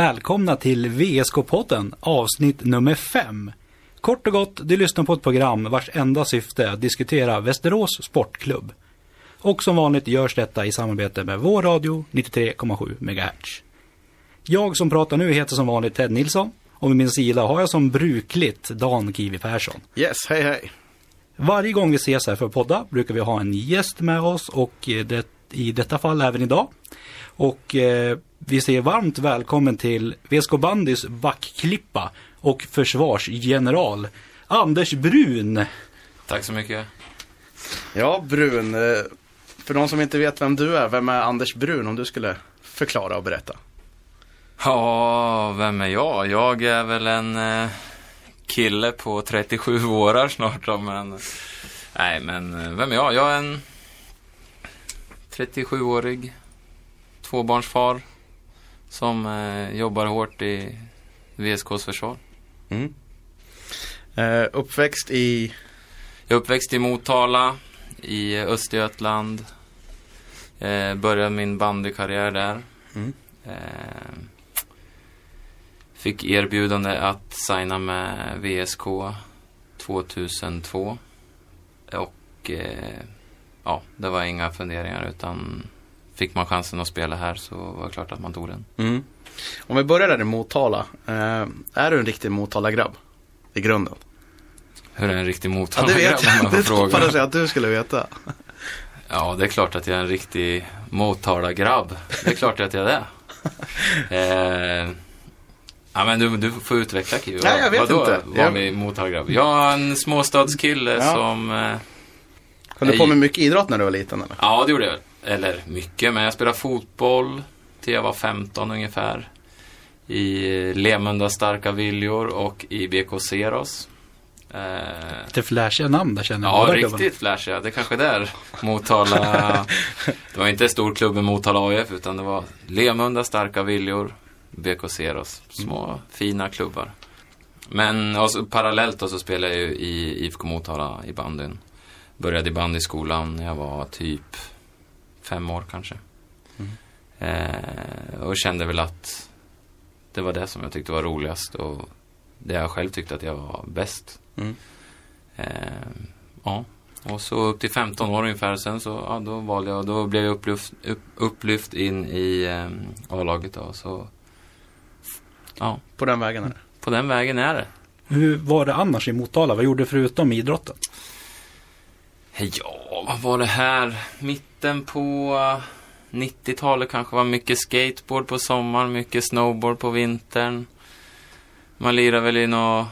Välkomna till VSK-podden avsnitt nummer 5. Kort och gott, du lyssnar på ett program vars enda syfte är att diskutera Västerås Sportklubb. Och som vanligt görs detta i samarbete med vår radio 93,7 MHz. Jag som pratar nu heter som vanligt Ted Nilsson och vid min sida har jag som brukligt Dan Kiwi Persson. Yes, hej hej. Varje gång vi ses här för att podda brukar vi ha en gäst med oss och det, i detta fall även idag. Och eh, vi säger varmt välkommen till VSK Bandys backklippa och försvarsgeneral Anders Brun. Tack så mycket. Ja, Brun. eh, För de som inte vet vem du är, vem är Anders Brun om du skulle förklara och berätta? Ja, vem är jag? Jag är väl en eh, kille på 37 år snart då, men... Nej, men eh, vem är jag? Jag är en 37-årig tvåbarnsfar som eh, jobbar hårt i VSKs försvar. Mm. Eh, uppväxt i, Jag är uppväxt i Motala, i Östergötland. Eh, började min bandykarriär där. Mm. Eh, fick erbjudande att signa med VSK 2002. Och eh, ja, det var inga funderingar utan fick man chansen att spela här så var det klart att man tog den. mm. Om vi börjar där i Motala. Eh, är du en riktig Motala-grabb? I grunden? Hur är en riktig Ja, Motala det vet jag. Det hoppades jag att du skulle veta. Ja, det är klart att jag är en riktig Motala-grabb. Det är klart att jag är det. Eh, ja, men du, du får utveckla Kiwi. Nej, jag vet Vadå inte. Var Jag- Motala-grabb? Jag är en småstadskille Ja. som... Eh, Höll du på med mycket idrott när du var liten eller? ja, det gjorde jag. Eller mycket, men jag spelade fotboll till jag var 15 ungefär. I Lemunda Starka Viljor och i BK Seros. Eh, Lite flashiga namn där känner jag. Ja, riktigt flashiga. Det är kanske där Motala... det var inte storklubben Motala AIF, utan det var Lemunda, Starka Viljor, BK Seros. Små, fina klubbar. Men alltså, parallellt då så spelade jag ju i IFK Motala i bandyn. Började i bandyskolan när jag var typ fem år kanske. Eh, och kände väl att det var det som jag tyckte var roligast och det jag själv tyckte att jag var bäst. Mm. Eh, ja, och så upp till 15 år ungefär sen så ja, då valde jag, då blev jag upplyft, upp, upplyft in i eh, A-laget då. Så ja, På den vägen är det. på den vägen är det. Hur var det annars i Motala? Vad gjorde du förutom idrotten? Ja, vad var det här? Mitten på eh, 90-talet kanske var mycket skateboard på sommaren, mycket snowboard på vintern. Man lirade väl i något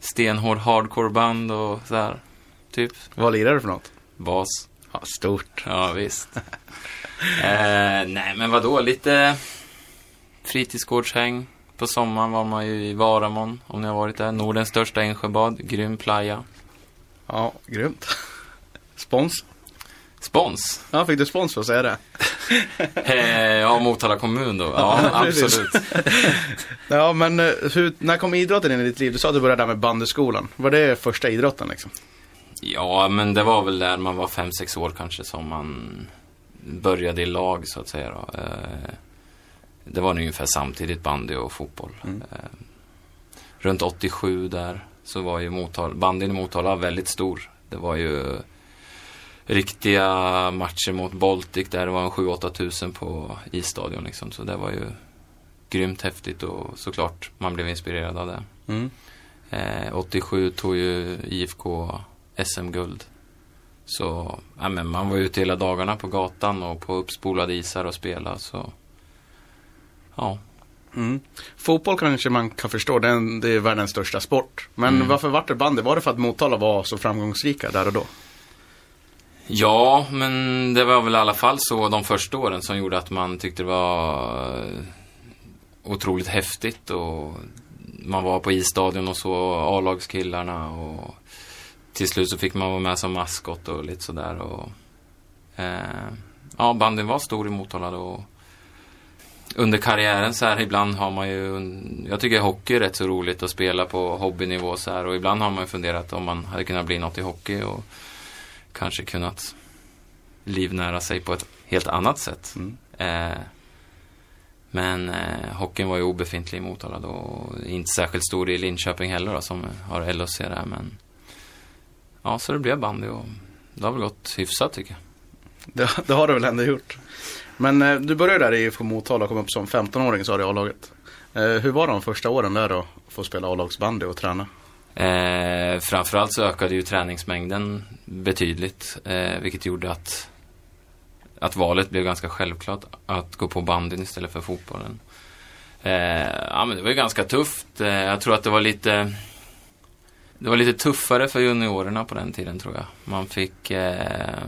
stenhård hardcore-band och så här. Typ Vad lirar du för något? bas. Ja, stort. Ja, visst. eh, nej, men vadå? Lite fritidsgårdshäng. På sommaren var man ju i Varamon, om ni har varit där. Nordens största insjöbad. Grym playa. Ja, grymt. Spons? Spons. Ja, fick du spons för att säga det? Eh, ja, Motala kommun då. Ja, absolut. Ja, men eh, hur, när kom idrotten in i ditt liv? Du sa att du började där med bandyskolan. Var det första idrotten liksom? Ja, men det var väl där man var fem sex år kanske som man började i lag så att säga. Då. Eh, det var ungefär samtidigt bandy och fotboll. Mm. Runt 87 där så var ju Motala, bandyn i Motala väldigt stor. Det var ju riktiga matcher mot Baltic där det var en 7-8 tusen på isstadion liksom. Så det var ju grymt häftigt och såklart man blev inspirerad av det. Mm. Eh, 87 tog ju IFK SM-guld. Så ja, men man var ute hela dagarna på gatan och på uppspolade isar och spela. Så ja, Mm. Fotboll kanske man kan förstå, det är, det är världens största sport. Men Mm. varför vart det bandy? Var det för att Motala var så framgångsrika där och då? Ja, men det var väl i alla fall så de första åren som gjorde att man tyckte det var eh, otroligt häftigt och man var på isstadion och så A-lagskillarna och till slut så fick man vara med som maskot och lite sådär och eh, ja, bandyn var stor i Motala då. Under karriären så här ibland har man ju, jag tycker hockey är rätt så roligt att spela på hobbynivå så här och ibland har man ju funderat om man hade kunnat bli något i hockey och kanske kunnat livnära sig på ett helt annat sätt. Mm. Eh, Men eh, hockeyn var ju obefintlig i Motala då. Och inte särskilt stor i Linköping heller då, som har LHC där. Men ja, så det blev bandy och det har väl gått hyfsat tycker jag. Det, det har du väl ändå gjort. Men eh, du började där i IFK Motala och kom upp som 15-åring sa du i A-laget. Eh, hur var de första åren där då? Att få spela A-lagsbandy och träna? Eh, framförallt så ökade ju träningsmängden betydligt. Eh, vilket gjorde att, att valet blev ganska självklart att gå på bandyn istället för fotbollen. Eh, ja, men det var ju ganska tufft. Eh, jag tror att det var lite det var lite tuffare för juniorerna på den tiden tror jag. Man fick eh,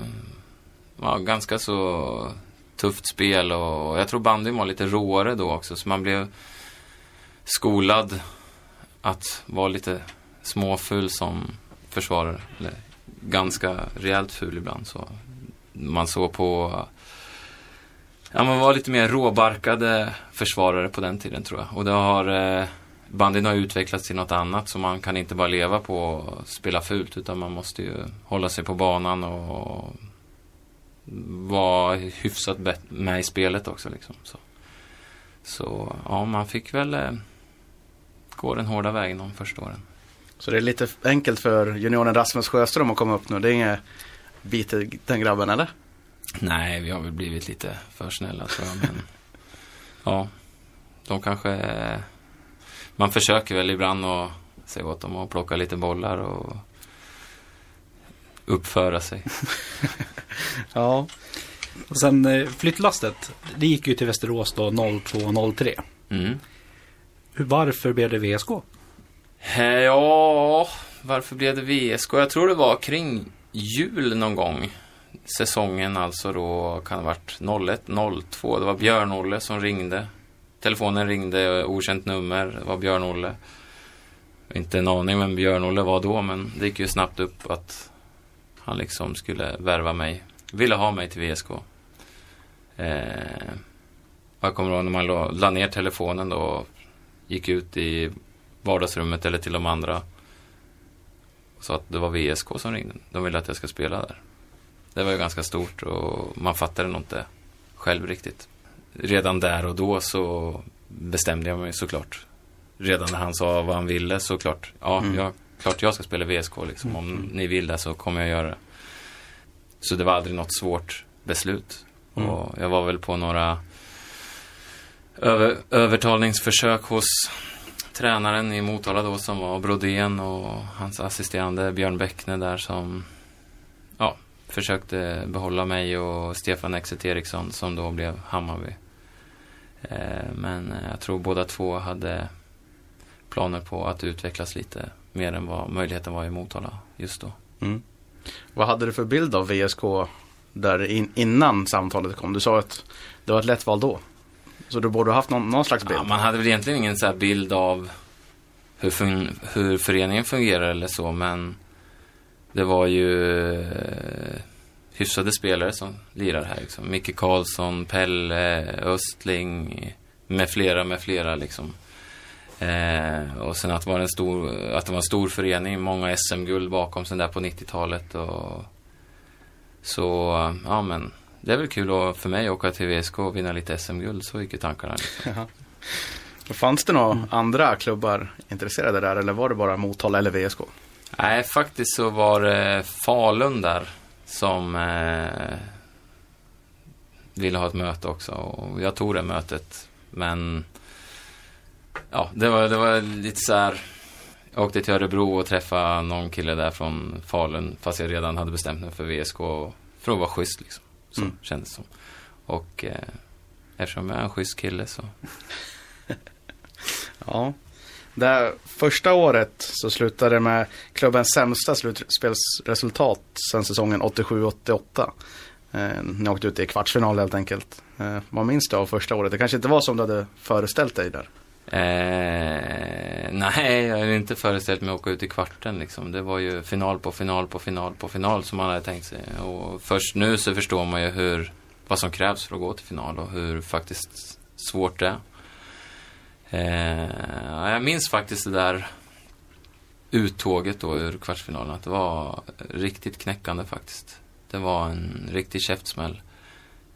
ja, ganska så tufft spel och jag tror bandyn var lite råare då också. Så man blev skolad att vara lite småful som försvarare. Eller ganska rejält ful ibland. Så man såg på... Ja, man var lite mer råbarkade försvarare på den tiden tror jag. Och det har... Eh, bandyn har utvecklats till något annat så man kan inte bara leva på att spela fult utan man måste ju hålla sig på banan och vara hyfsat med i spelet också. Liksom. Så. så ja, man fick väl eh, gå den hårda vägen de första åren. Så det är lite enkelt för junioren Rasmus Sjöström att komma upp nu. Det är inget biter den grabben eller? Nej, vi har väl blivit lite för snälla tror jag. Men ja, de kanske... Man försöker väl ibland att säga åt dem att plocka lite bollar och uppföra sig. ja. Och sen eh, flyttlastet, det gick ju till Västerås då 0203. Mm. Varför blev det VSK? Eh, ja, varför blev det VSK? Jag tror det var kring jul någon gång. Säsongen alltså då kan det ha varit 01, 02. Det var Björn-Olle som ringde. Telefonen ringde, okänt nummer. Det var Björn-Olle. Inte en aning vem Björn-Olle var då, men det gick ju snabbt upp att han liksom skulle värva mig. Ville ha mig till VSK. Eh, jag kommer ihåg när man la, la ner telefonen då. och Gick ut i vardagsrummet eller till de andra. Och sa att det var VSK som ringde. De ville att jag ska spela där. Det var ju ganska stort och man fattade nog inte själv riktigt. Redan där och då så bestämde jag mig såklart. Redan när han sa vad han ville såklart. Ja, mm. jag, klart jag ska spela VSK liksom. Om mm. ni vill det så kommer jag göra det. Så det var aldrig något svårt beslut. Mm. Och jag var väl på några över, övertalningsförsök hos tränaren i Motala då som var Brodén och hans assisterande Björn Bäckne där som ja, försökte behålla mig och Stefan Exet Eriksson som då blev Hammarby. Eh, men eh, jag tror båda två hade planer på att utvecklas lite mer än vad möjligheten var i Motala just då. Mm. Vad hade du för bild av VSK där in, innan samtalet kom? Du sa att det var ett lätt val då. Så du borde ha haft någon, någon slags bild? Ja, man hade väl egentligen ingen så bild av hur, fun hur föreningen fungerar eller så, men det var ju eh, hyfsade spelare som lirar här. Liksom. Micke Karlsson, Pelle, Östling med flera, med flera liksom. Eh, och sen att det, var en stor, att det var en stor förening, många SM-guld bakom sen där på 90-talet. Och, så, ja men, det är väl kul att, för mig att åka till VSK och vinna lite SM-guld, så gick ju tankarna. Liksom. Fanns det några mm. andra klubbar intresserade där eller var det bara Motala eller VSK? Nej, faktiskt så var det Falun där som eh, ville ha ett möte också. Och jag tog det mötet. Men ja, det var, det var lite så här. Jag åkte till Örebro och träffade någon kille där från Falun. Fast jag redan hade bestämt mig för VSK. För att vara schysst liksom. Så mm. kändes det som. Och eh, eftersom jag är en schysst kille så. ja. Det första året så slutade det med klubbens sämsta slutspelsresultat sen säsongen 87-88. Eh, ni åkte ut i kvartsfinal helt enkelt. Eh, vad minns du av första året? Det kanske inte var som du hade föreställt dig där? Eh, nej, jag hade inte föreställt mig att åka ut i kvarten liksom. Det var ju final på final på final på final som man hade tänkt sig. Och först nu så förstår man ju hur, vad som krävs för att gå till final och hur faktiskt svårt det är. Eh, jag minns faktiskt det där uttåget då ur kvartsfinalen. Att det var riktigt knäckande faktiskt. Det var en riktig käftsmäll.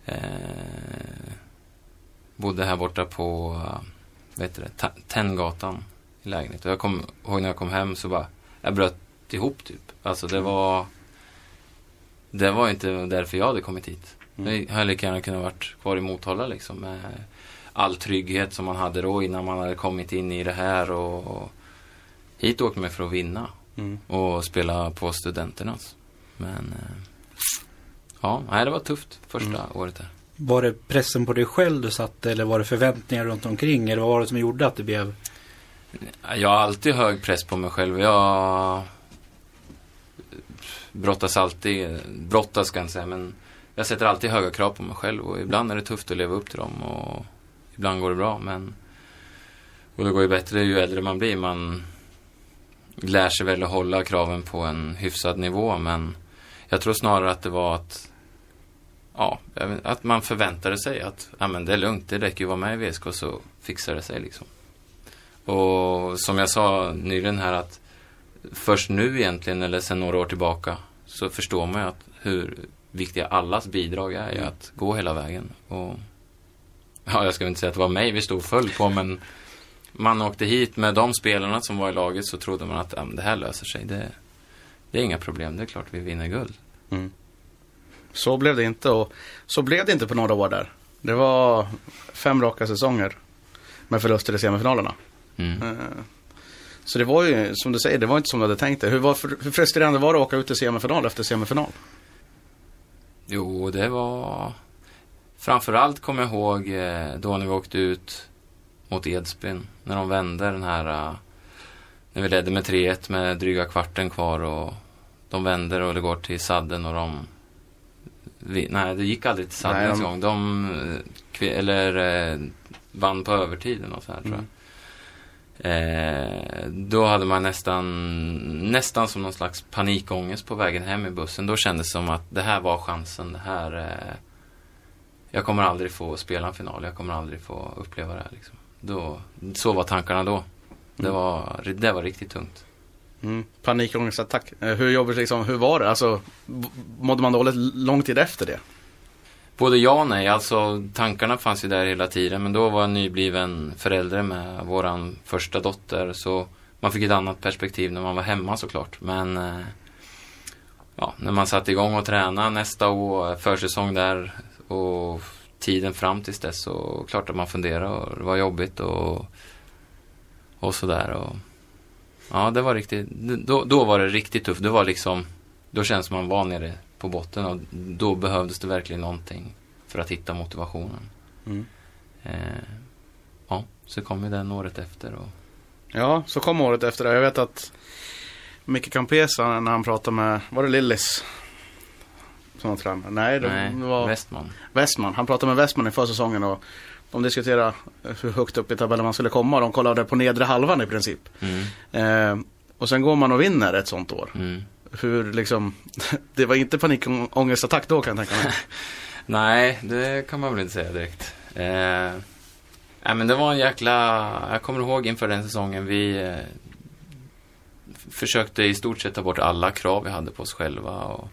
Eh, bodde här borta på, vad heter det, Tenngatan i lägenhet. Och jag kom ihåg när jag kom hem så bara, jag bröt ihop typ. Alltså det var, det var inte därför jag hade kommit hit. Mm. Jag hade lika gärna kunnat varit kvar i Motala liksom med all trygghet som man hade då innan man hade kommit in i det här och, och hit åkte man för att vinna Mm. och spela på studenternas. Men eh, ja, nej, det var tufft första Mm. året där. Var det pressen på dig själv du satte eller var det förväntningar runt omkring? Eller vad var det som gjorde att det blev... Jag har alltid hög press på mig själv. Jag brottas alltid, brottas kan jag säga, men jag sätter alltid höga krav på mig själv och ibland är det tufft att leva upp till dem och ibland går det bra, men och det går ju bättre ju äldre man blir. Man lär sig väl att hålla kraven på en hyfsad nivå, men jag tror snarare att det var att Ja, att man förväntade sig att ja, men det är lugnt, det räcker ju att vara med i VSK så fixar det sig liksom. Och som jag sa nyligen här att först nu egentligen, eller sedan några år tillbaka, så förstår man ju att hur viktiga allas bidrag är i Mm. att gå hela vägen. Och ja, jag ska inte säga att det var mig vi stod full på, men man åkte hit med de spelarna som var i laget så trodde man att ja, det här löser sig. Det, det är inga problem, det är klart vi vinner guld. Mm. Så blev det inte och så blev det inte på några år där. Det var fem raka säsonger med förluster i semifinalerna. Mm. Eh, Så det var ju, som du säger, det var inte som du hade tänkt dig. Hur, var, hur frustrerande var det att åka ut i semifinal efter semifinal? Jo, det var... Framförallt kommer jag ihåg eh, då när vi åkte ut mot Edsbyn. När de vände den här... eh, När vi ledde med 3-1 med dryga kvarten kvar och de vänder och det går till sadden och de... Vi, nej, det gick aldrig till de- gång. De eh, eller, eh, vann på övertiden och så här tror jag. Eh, då hade man nästan, nästan som någon slags panikångest på vägen hem i bussen. Då kändes det som att det här var chansen. Det här, eh, jag kommer aldrig få spela en final. Jag kommer aldrig få uppleva det här. Liksom. Då, så var tankarna då. Det Mm. var, det var riktigt tungt. Mm. Panikångestattack. Eh, hur jobbigt liksom, hur var det? Alltså, mådde man dåligt lång tid efter det? Både ja och nej. Alltså tankarna fanns ju där hela tiden. Men då var jag nybliven förälder med vår första dotter. Så man fick ett annat perspektiv när man var hemma såklart. Men eh, ja, när man satte igång och tränade nästa år, försäsong där och tiden fram tills dess så klart att man funderade och det var jobbigt och, och sådär. Och, ja, det var riktigt, då, då var det riktigt tufft. Det var liksom, då känns man var nere på botten och då behövdes det verkligen någonting för att hitta motivationen. Mm. Eh, ja, så kom ju den året efter och Ja, så kom året efter. Jag vet att Micke Campesa när han pratade med, var det Lillis? Som var tränare? Nej, det nej, var Westman. Westman. Han pratade med Westman i försäsongen och de diskuterade hur högt upp i tabellen man skulle komma. De kollade på nedre halvan i princip. Mm, Eh, och sen går man och vinner ett sånt år. mm. Hur liksom, det var inte panikångestattack då kan jag tänka mig. Nej, det kan man väl inte säga direkt. Eh, nej, men det var en jäkla... Jag kommer ihåg inför den säsongen vi eh, försökte i stort sett ta bort alla krav vi hade på oss själva. Och,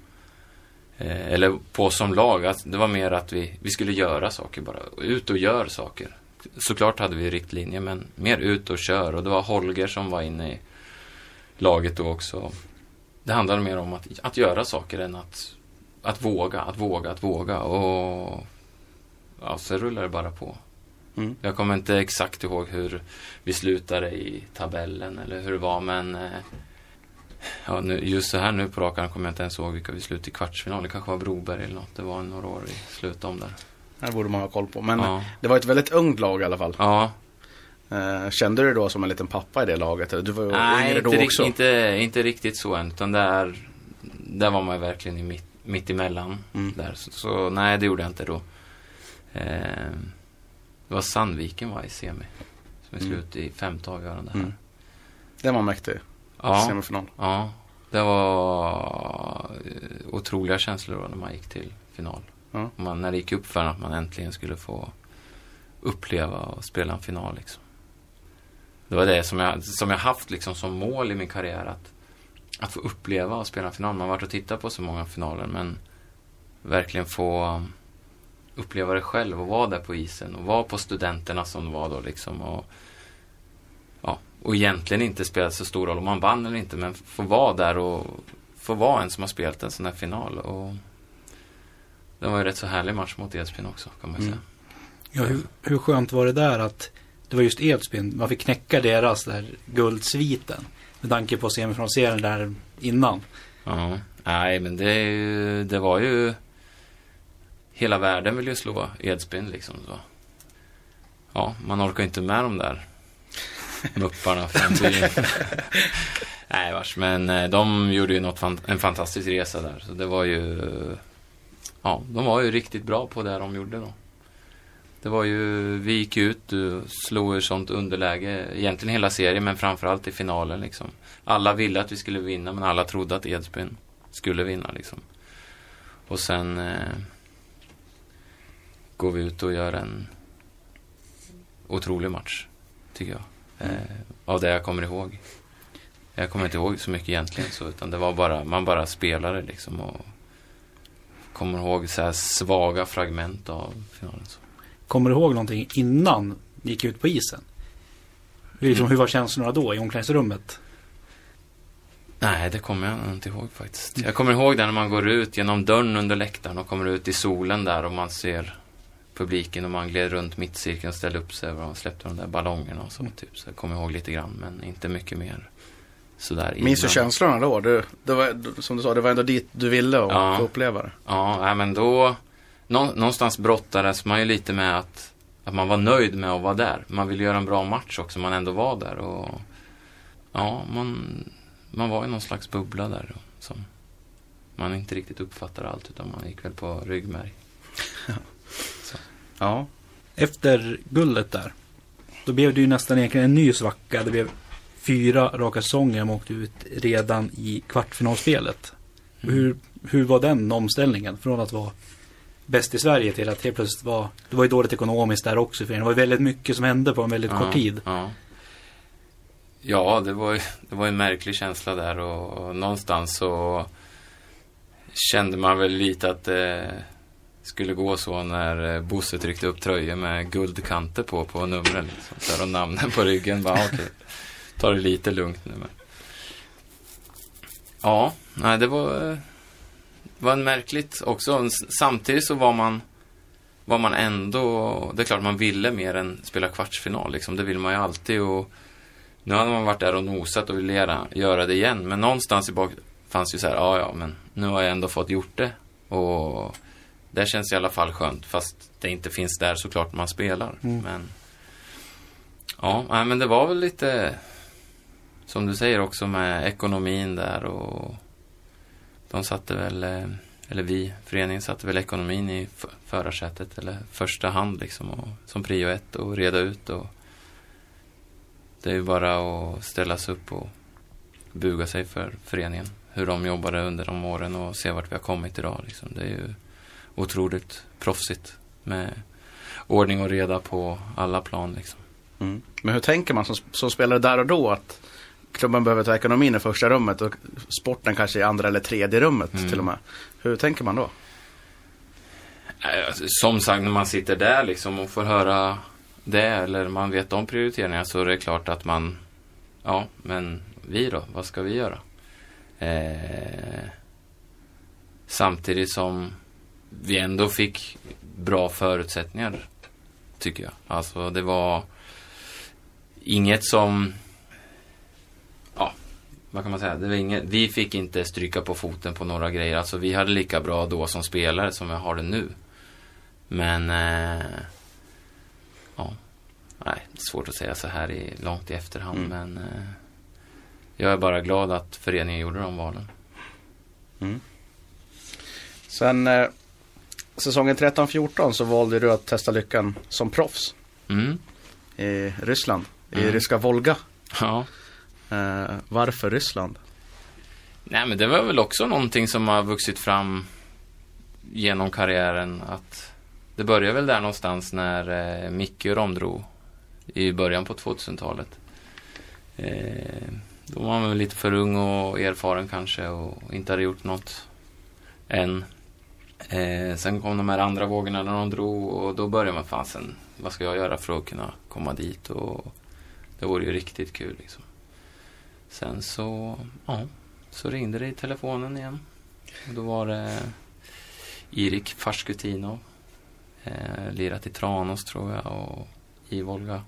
eller på som lag. Att det var mer att vi, vi skulle göra saker bara. Ut och gör saker. Såklart hade vi riktlinjer, men mer ut och kör. Och det var Holger som var inne i laget då också. Det handlade mer om att, att göra saker än att att våga, att våga, att våga och ja, så rullar det bara på. Mm. Jag kommer inte exakt ihåg hur vi slutade i tabellen eller hur det var men eh, ja, nu, just så här nu på rakan kommer jag inte ens ihåg vilka vi slutade i kvartsfinal. Det kanske var Broberg eller något. Det var några år vi slutade om där. Det borde man ha koll på. Men ja. det var ett väldigt ungt lag i alla fall. ja. Eh, kände du dig då som en liten pappa i det laget? Du var ju Nej, yngre inte, då ri- också. inte, inte riktigt så än. Utan där, där var man verkligen i mitt, mitt emellan. Mm. Där. Så, så nej, det gjorde jag inte då. Eh, det var Sandviken var i semi. Som är Mm. slut i femte avgörande här. Mm. Den var mäktig. Ja, Semifinal. ja, det var eh, otroliga känslor då när man gick till final. Ja. Man, när det gick upp för att man äntligen skulle få uppleva och spela en final. Liksom. Det var det som jag, som jag haft liksom som mål i min karriär. Att, att få uppleva och spela en final. Man har varit och tittat på så många finaler men verkligen få uppleva det själv och vara där på isen och vara på studenterna som det var då liksom. Och, och egentligen inte spela så stor roll om man vann eller inte men få vara där och få vara en som har spelat en sån här final. Och det var ju rätt så härlig match mot Edsbyn också kan man säga. Mm. Ja, hur, hur skönt var det där att det var just Edsbyn, man fick knäcka deras där guldsviten. Med tanke på semifinalserien där innan. Ja, nej men det, ju- det var ju Hela världen vill ju slå Edsbyn liksom så. Ja, man orkar inte med de där mupparna från byn. Nej vars, men eh, de gjorde ju något fan, en fantastisk resa där. Så det var ju Ja, de var ju riktigt bra på det de gjorde då. Det var ju, vi gick ut och slog ur sånt underläge, egentligen hela serien men framförallt i finalen liksom. Alla ville att vi skulle vinna men alla trodde att Edsbyn skulle vinna liksom. Och sen eh, går vi ut och gör en otrolig match, tycker jag. Eh, av det jag kommer ihåg. Jag kommer inte ihåg så mycket egentligen så, utan det var bara, man bara spelade liksom och kommer ihåg så här svaga fragment av finalen. Så. Kommer du ihåg någonting innan ni gick ut på isen? Liksom, hur var känslorna då i omklädningsrummet? Nej, det kommer jag inte ihåg faktiskt. Jag kommer ihåg det när man går ut genom dörren under läktaren och kommer ut i solen där och man ser publiken och man gled runt mittcirkeln och ställde upp sig och släppte de där ballongerna och så. Typ. Så jag kommer ihåg lite grann, men inte mycket mer. Sådär Minns du känslorna då? Du, det var, som du sa, det var ändå dit du ville och Ja. få uppleva det. Ja, men då... Nå, någonstans brottades man ju lite med att, att man var nöjd med att vara där. Man ville göra en bra match också, man ändå var där och... Ja, man, man var i någon slags bubbla där då, som man inte riktigt uppfattade allt utan man gick väl på ryggmärg. Ja. Efter guldet där. Då blev det ju nästan egentligen en ny svacka. Det blev fyra raka säsonger. Man åkte ut redan i kvartsfinalspelet. Mm. Hur, hur var den omställningen? Från att vara bäst i Sverige till att helt plötsligt vara... Det var ju dåligt ekonomiskt där också för er. Det var ju väldigt mycket som hände på en väldigt kort tid. Ja, ja det, var, det var en märklig känsla där och, och någonstans så kände man väl lite att det skulle gå så när eh, Bosse tryckte upp tröjor med guldkanter på, på numren. Liksom. Så och namnen på ryggen. Bara, ah, okay, ta det lite lugnt nu. Men. Ja, nej det var, eh, det var en märkligt också. Samtidigt så var man var man ändå, det är klart man ville mer än spela kvartsfinal liksom. Det vill man ju alltid och nu hade man varit där och nosat och ville göra, göra det igen. Men någonstans i bak fanns ju så här, ja ja men nu har jag ändå fått gjort det. Och det känns i alla fall skönt fast det inte finns där såklart man spelar. Mm. Men ja, men det var väl lite som du säger också med ekonomin där och de satte väl eh, eller vi, föreningen satte väl ekonomin i förarsätet eller första hand liksom och, som prio ett och reda ut och det är ju bara att ställa sig upp och buga sig för föreningen. Hur de jobbade under de åren och se vart vi har kommit idag liksom. Det är ju otroligt proffsigt med ordning och reda på alla plan liksom. Mm. Men hur tänker man som, som spelare där och då att klubben behöver ta ekonomin i första rummet och sporten kanske i andra eller tredje rummet Mm. till och med. Hur tänker man då? Alltså, Som sagt, när man sitter där liksom och får höra det eller man vet om prioriteringar så är det klart att man Ja, men vi då? Vad ska vi göra? Eh, samtidigt som vi ändå fick bra förutsättningar tycker jag. Alltså det var inget som Ja, vad kan man säga? Det var inget, vi fick inte stryka på foten på några grejer. Alltså vi hade lika bra då som spelare som vi har det nu. Men eh, ja, nej, svårt att säga så här i, långt i efterhand. Mm. Men eh, jag är bara glad att föreningen gjorde de valen. Sen eh, säsongen 13-14 så valde du att testa lyckan som proffs Mm. i Ryssland. I Mm. ryska Volga. Ja. Eh, varför Ryssland? Nej, men det var väl också någonting som har vuxit fram genom karriären. Att det började väl där någonstans när eh, Micke drog i början på 2000-talet. Eh, då var man väl lite för ung och erfaren kanske och inte hade gjort något än. Eh, sen kom de här andra vågorna när de drog och då började man fasen, vad ska jag göra för att kunna komma dit? Och det vore ju riktigt kul liksom. Sen så, ja, så ringde det i telefonen igen. Och då var det Erik Farskutino. Eh, lirat i Tranås tror jag och i Volga.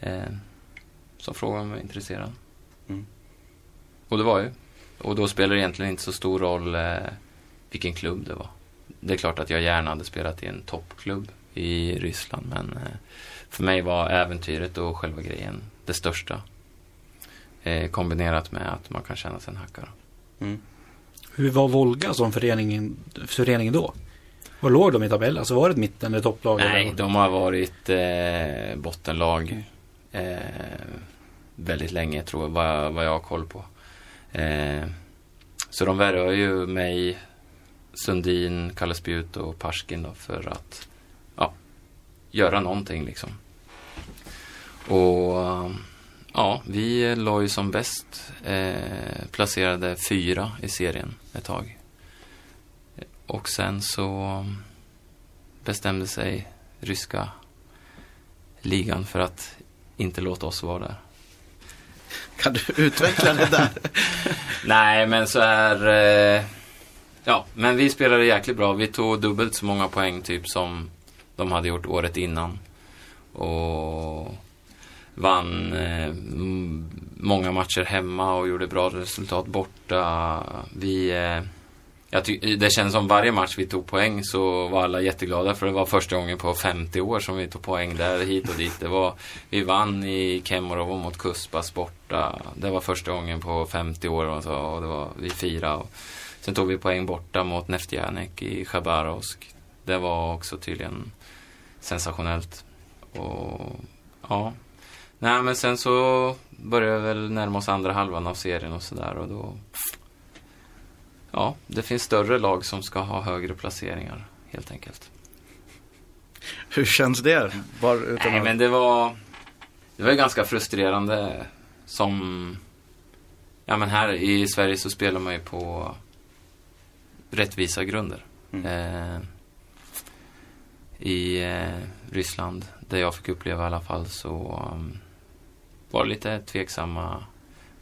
Eh, som frågade om jag var intresserad. Mm. Och det var ju. Och då spelar det egentligen inte så stor roll eh, vilken klubb det var. Det är klart att jag gärna hade spelat i en toppklubb i Ryssland men eh, för mig var äventyret och själva grejen det största. Eh, kombinerat med att man kan känna sig en hackare. Mm. Hur var Volga som föreningen, föreningen då? Var låg de i tabellen? Alltså var det ett mitten eller topplag? Nej, eller? de har varit eh, bottenlag eh, väldigt länge tror jag, vad, vad jag har koll på. Eh, så de värvar ju mig, Sundin, Kalle Spjut och Parskin då för att ja, göra någonting liksom. Och ja, vi låg ju som bäst eh, placerade fyra i serien ett tag. Och sen så bestämde sig ryska ligan för att inte låta oss vara där. Kan du utveckla det där? Nej, men så är... Eh, ja, men vi spelade jäkligt bra. Vi tog dubbelt så många poäng typ som de hade gjort året innan. Och vann eh, många matcher hemma och gjorde bra resultat borta. Vi... Eh, jag det känns som varje match vi tog poäng så var alla jätteglada för det var första gången på 50 år som vi tog poäng där hit och dit. Det var, vi vann i Kemmerovo mot Kuspas borta. Det var första gången på 50 år och, så, och det var, vi firade. Och sen tog vi poäng borta mot Neftjanek i Chabarovsk. Det var också tydligen sensationellt. Och ja, nej men sen så började vi väl närma oss andra halvan av serien och sådär och då Ja, det finns större lag som ska ha högre placeringar helt enkelt. Hur känns det? Bara utan Nej, men det var, det var ju ganska frustrerande som... Ja, men här i Sverige så spelar man ju på rättvisa grunder. Mm. Eh, I eh, Ryssland, där jag fick uppleva i alla fall, så um, var det lite tveksamma,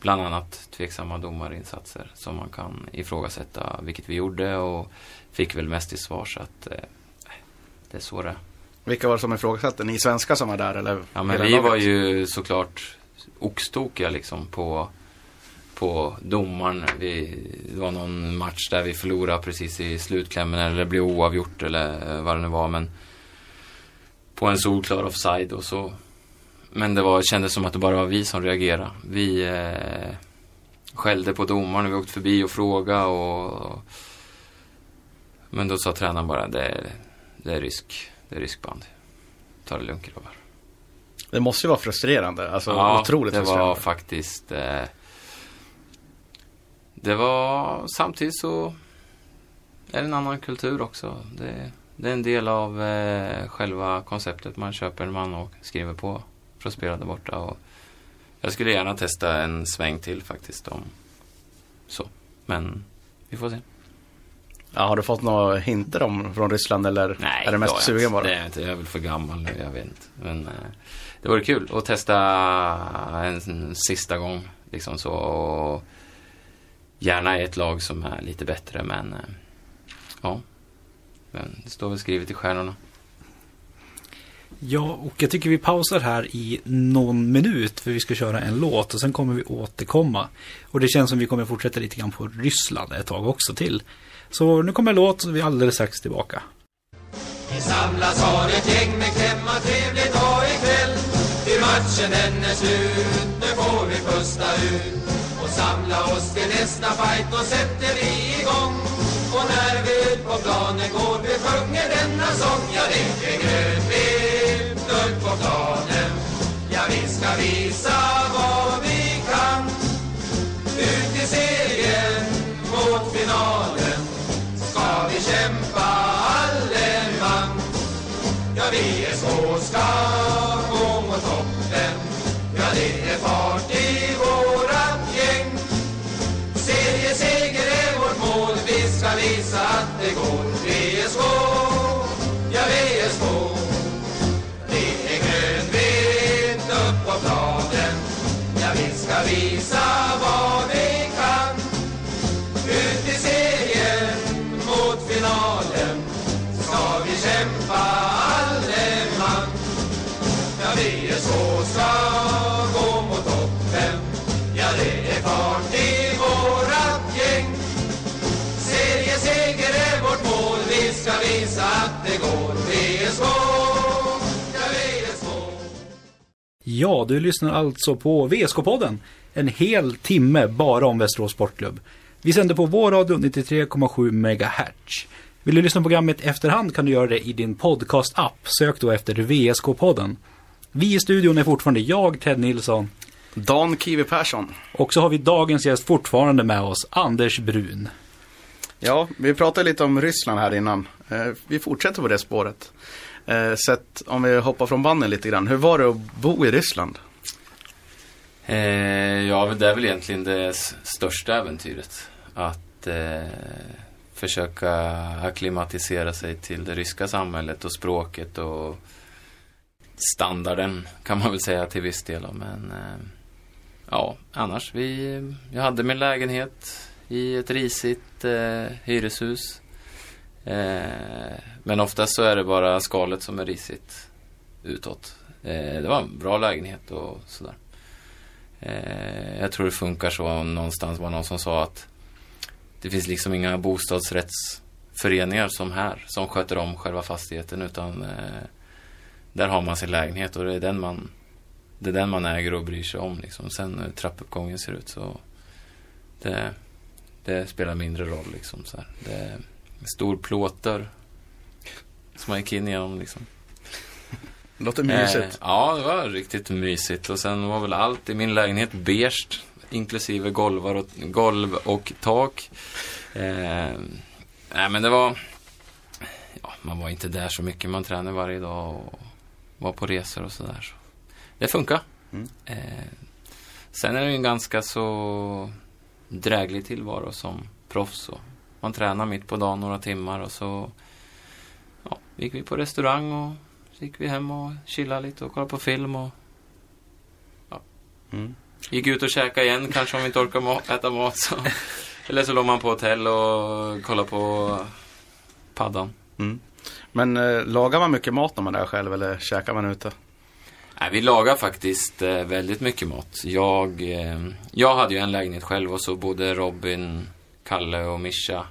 bland annat tveksamma domarinsatser som man kan ifrågasätta, vilket vi gjorde och fick väl mest till svar så att eh, det är så det. Vilka var det som ifrågasatte? Ni svenskar som var där eller? Ja, men vi laget? var ju såklart oxtokiga liksom på, på domaren. Vi, det var någon match där vi förlorade precis i slutklämmen eller det blev oavgjort eller eh, vad det nu var. Men på en solklar offside och så. Men det var, kändes som att det bara var vi som reagerade. Vi eh, skällde på domaren när vi åkte förbi och frågade och... Men då sa tränaren bara, det är, det är rysk, det är rysk band. Ta det lugnt grabbar. Det måste ju vara frustrerande. Alltså Ja, otroligt det frustrerande. var faktiskt... Eh, det var samtidigt så är det en annan kultur också. Det, det är en del av eh, själva konceptet man köper en man och skriver på för att spela där borta. Och jag skulle gärna testa en sväng till faktiskt om så. Men vi får se. Ja, har du fått några hinter om från Ryssland eller Nej, är det mest sugen bara? Är jag inte. Jag är väl för gammal nu, jag vet inte. Men eh, det vore kul att testa en, en sista gång. Liksom så. Och gärna i ett lag som är lite bättre, men eh, ja. Men det står väl skrivet i stjärnorna. Ja, och jag tycker vi pausar här i någon minut för vi ska köra en låt och sen kommer vi återkomma. Och det känns som vi kommer fortsätta lite grann på Ryssland ett tag också till. Så nu kommer en låt så vi är alldeles strax tillbaka. Vi samlas har ett gäng med klämma trevligt och ikväll Till matchen den är slut, nu får vi pusta ut Och samla oss till nästa fight, då sätter vi igång. Och när vi ut på planen går, vi sjunger denna sång. Ja, det är grönvitt ut på planen. Ja, vi ska visa vad vi kan. Ut i serien mot finalen Ska vi kämpa alleman Ja, vi är små, ska gå mot toppen. Ja, det är fart vi Ja, du lyssnar alltså på VSK-podden. En hel timme bara om Västerås Sportklubb. Vi sänder på vår radio 93,7 MHz. Vill du lyssna på programmet efterhand kan du göra det i din podcast-app. Sök då efter VSK-podden. Vi i studion är fortfarande jag, Ted Nilsson. Dan Kiwi Persson. Och så har vi dagens gäst fortfarande med oss, Anders Brun. Ja, vi pratade lite om Ryssland här innan. Eh, Vi fortsätter på det spåret. Eh, Sett, om vi hoppar från banden lite grann. Hur var det att bo i Ryssland? Eh, ja, det är väl egentligen det största äventyret. Att eh, försöka akklimatisera sig till det ryska samhället och språket och standarden kan man väl säga till viss del. Men eh, ja, annars. Vi, jag hade min lägenhet i ett risigt eh, hyreshus. Eh, men oftast så är det bara skalet som är risigt utåt. Eh, det var en bra lägenhet och sådär. Eh, jag tror det funkar så. Någonstans var någon som sa att det finns liksom inga bostadsrättsföreningar som här som sköter om själva fastigheten utan eh, där har man sin lägenhet och det är den man det är den man äger och bryr sig om liksom. Sen hur trappuppgången ser ut så det, det spelar mindre roll liksom så här. Det är en stor plåtdörr som man gick in genom liksom. Det låter mysigt. Eh, ja, det var riktigt mysigt. Och sen var väl allt i min lägenhet beige. Inklusive golvar och, golv och tak. Eh, nej, men det var... Ja, man var inte där så mycket. Man tränade varje dag och var på resor och sådär. Så. Det funkar. Mm. Eh, sen är det ju en ganska så dräglig tillvaro som proffs. Man tränar mitt på dagen några timmar och så ja, gick vi på restaurang och så gick vi hem och chillade lite och kollade på film och Mm. gick ut och käkade igen kanske om vi inte orkar ma- äta mat. Så. Eller så låg man på hotell och kollade på paddan. Mm. Men eh, lagar man mycket mat när man är själv eller käkar man ute? Nej, vi lagar faktiskt eh, väldigt mycket mat. Jag, eh, jag hade ju en lägenhet själv och så bodde Robin, Kalle och Mischa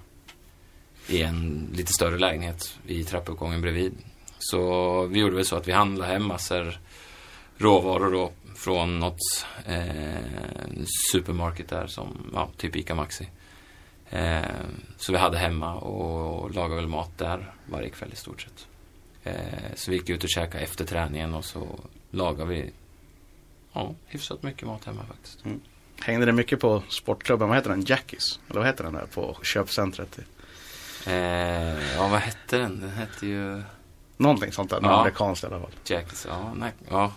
i en lite större lägenhet i trappuppgången bredvid. Så vi gjorde väl så att vi handlade hem massor råvaror då från något eh, supermarket där som, ja, typ Ica Maxi. Eh, så vi hade hemma och lagade väl mat där varje kväll i stort sett. Eh, så vi gick ut och käkade efter träningen och så lagade vi ja, hyfsat mycket mat hemma faktiskt. Mm. Hängde det mycket på sportklubben, vad heter den? Jackies? Eller vad heter den där på köpcentret? Eh, ja, vad hette den? Den hette ju Någonting sånt där, Ja. amerikanskt i alla fall. Jackies. Ja, nej, ja.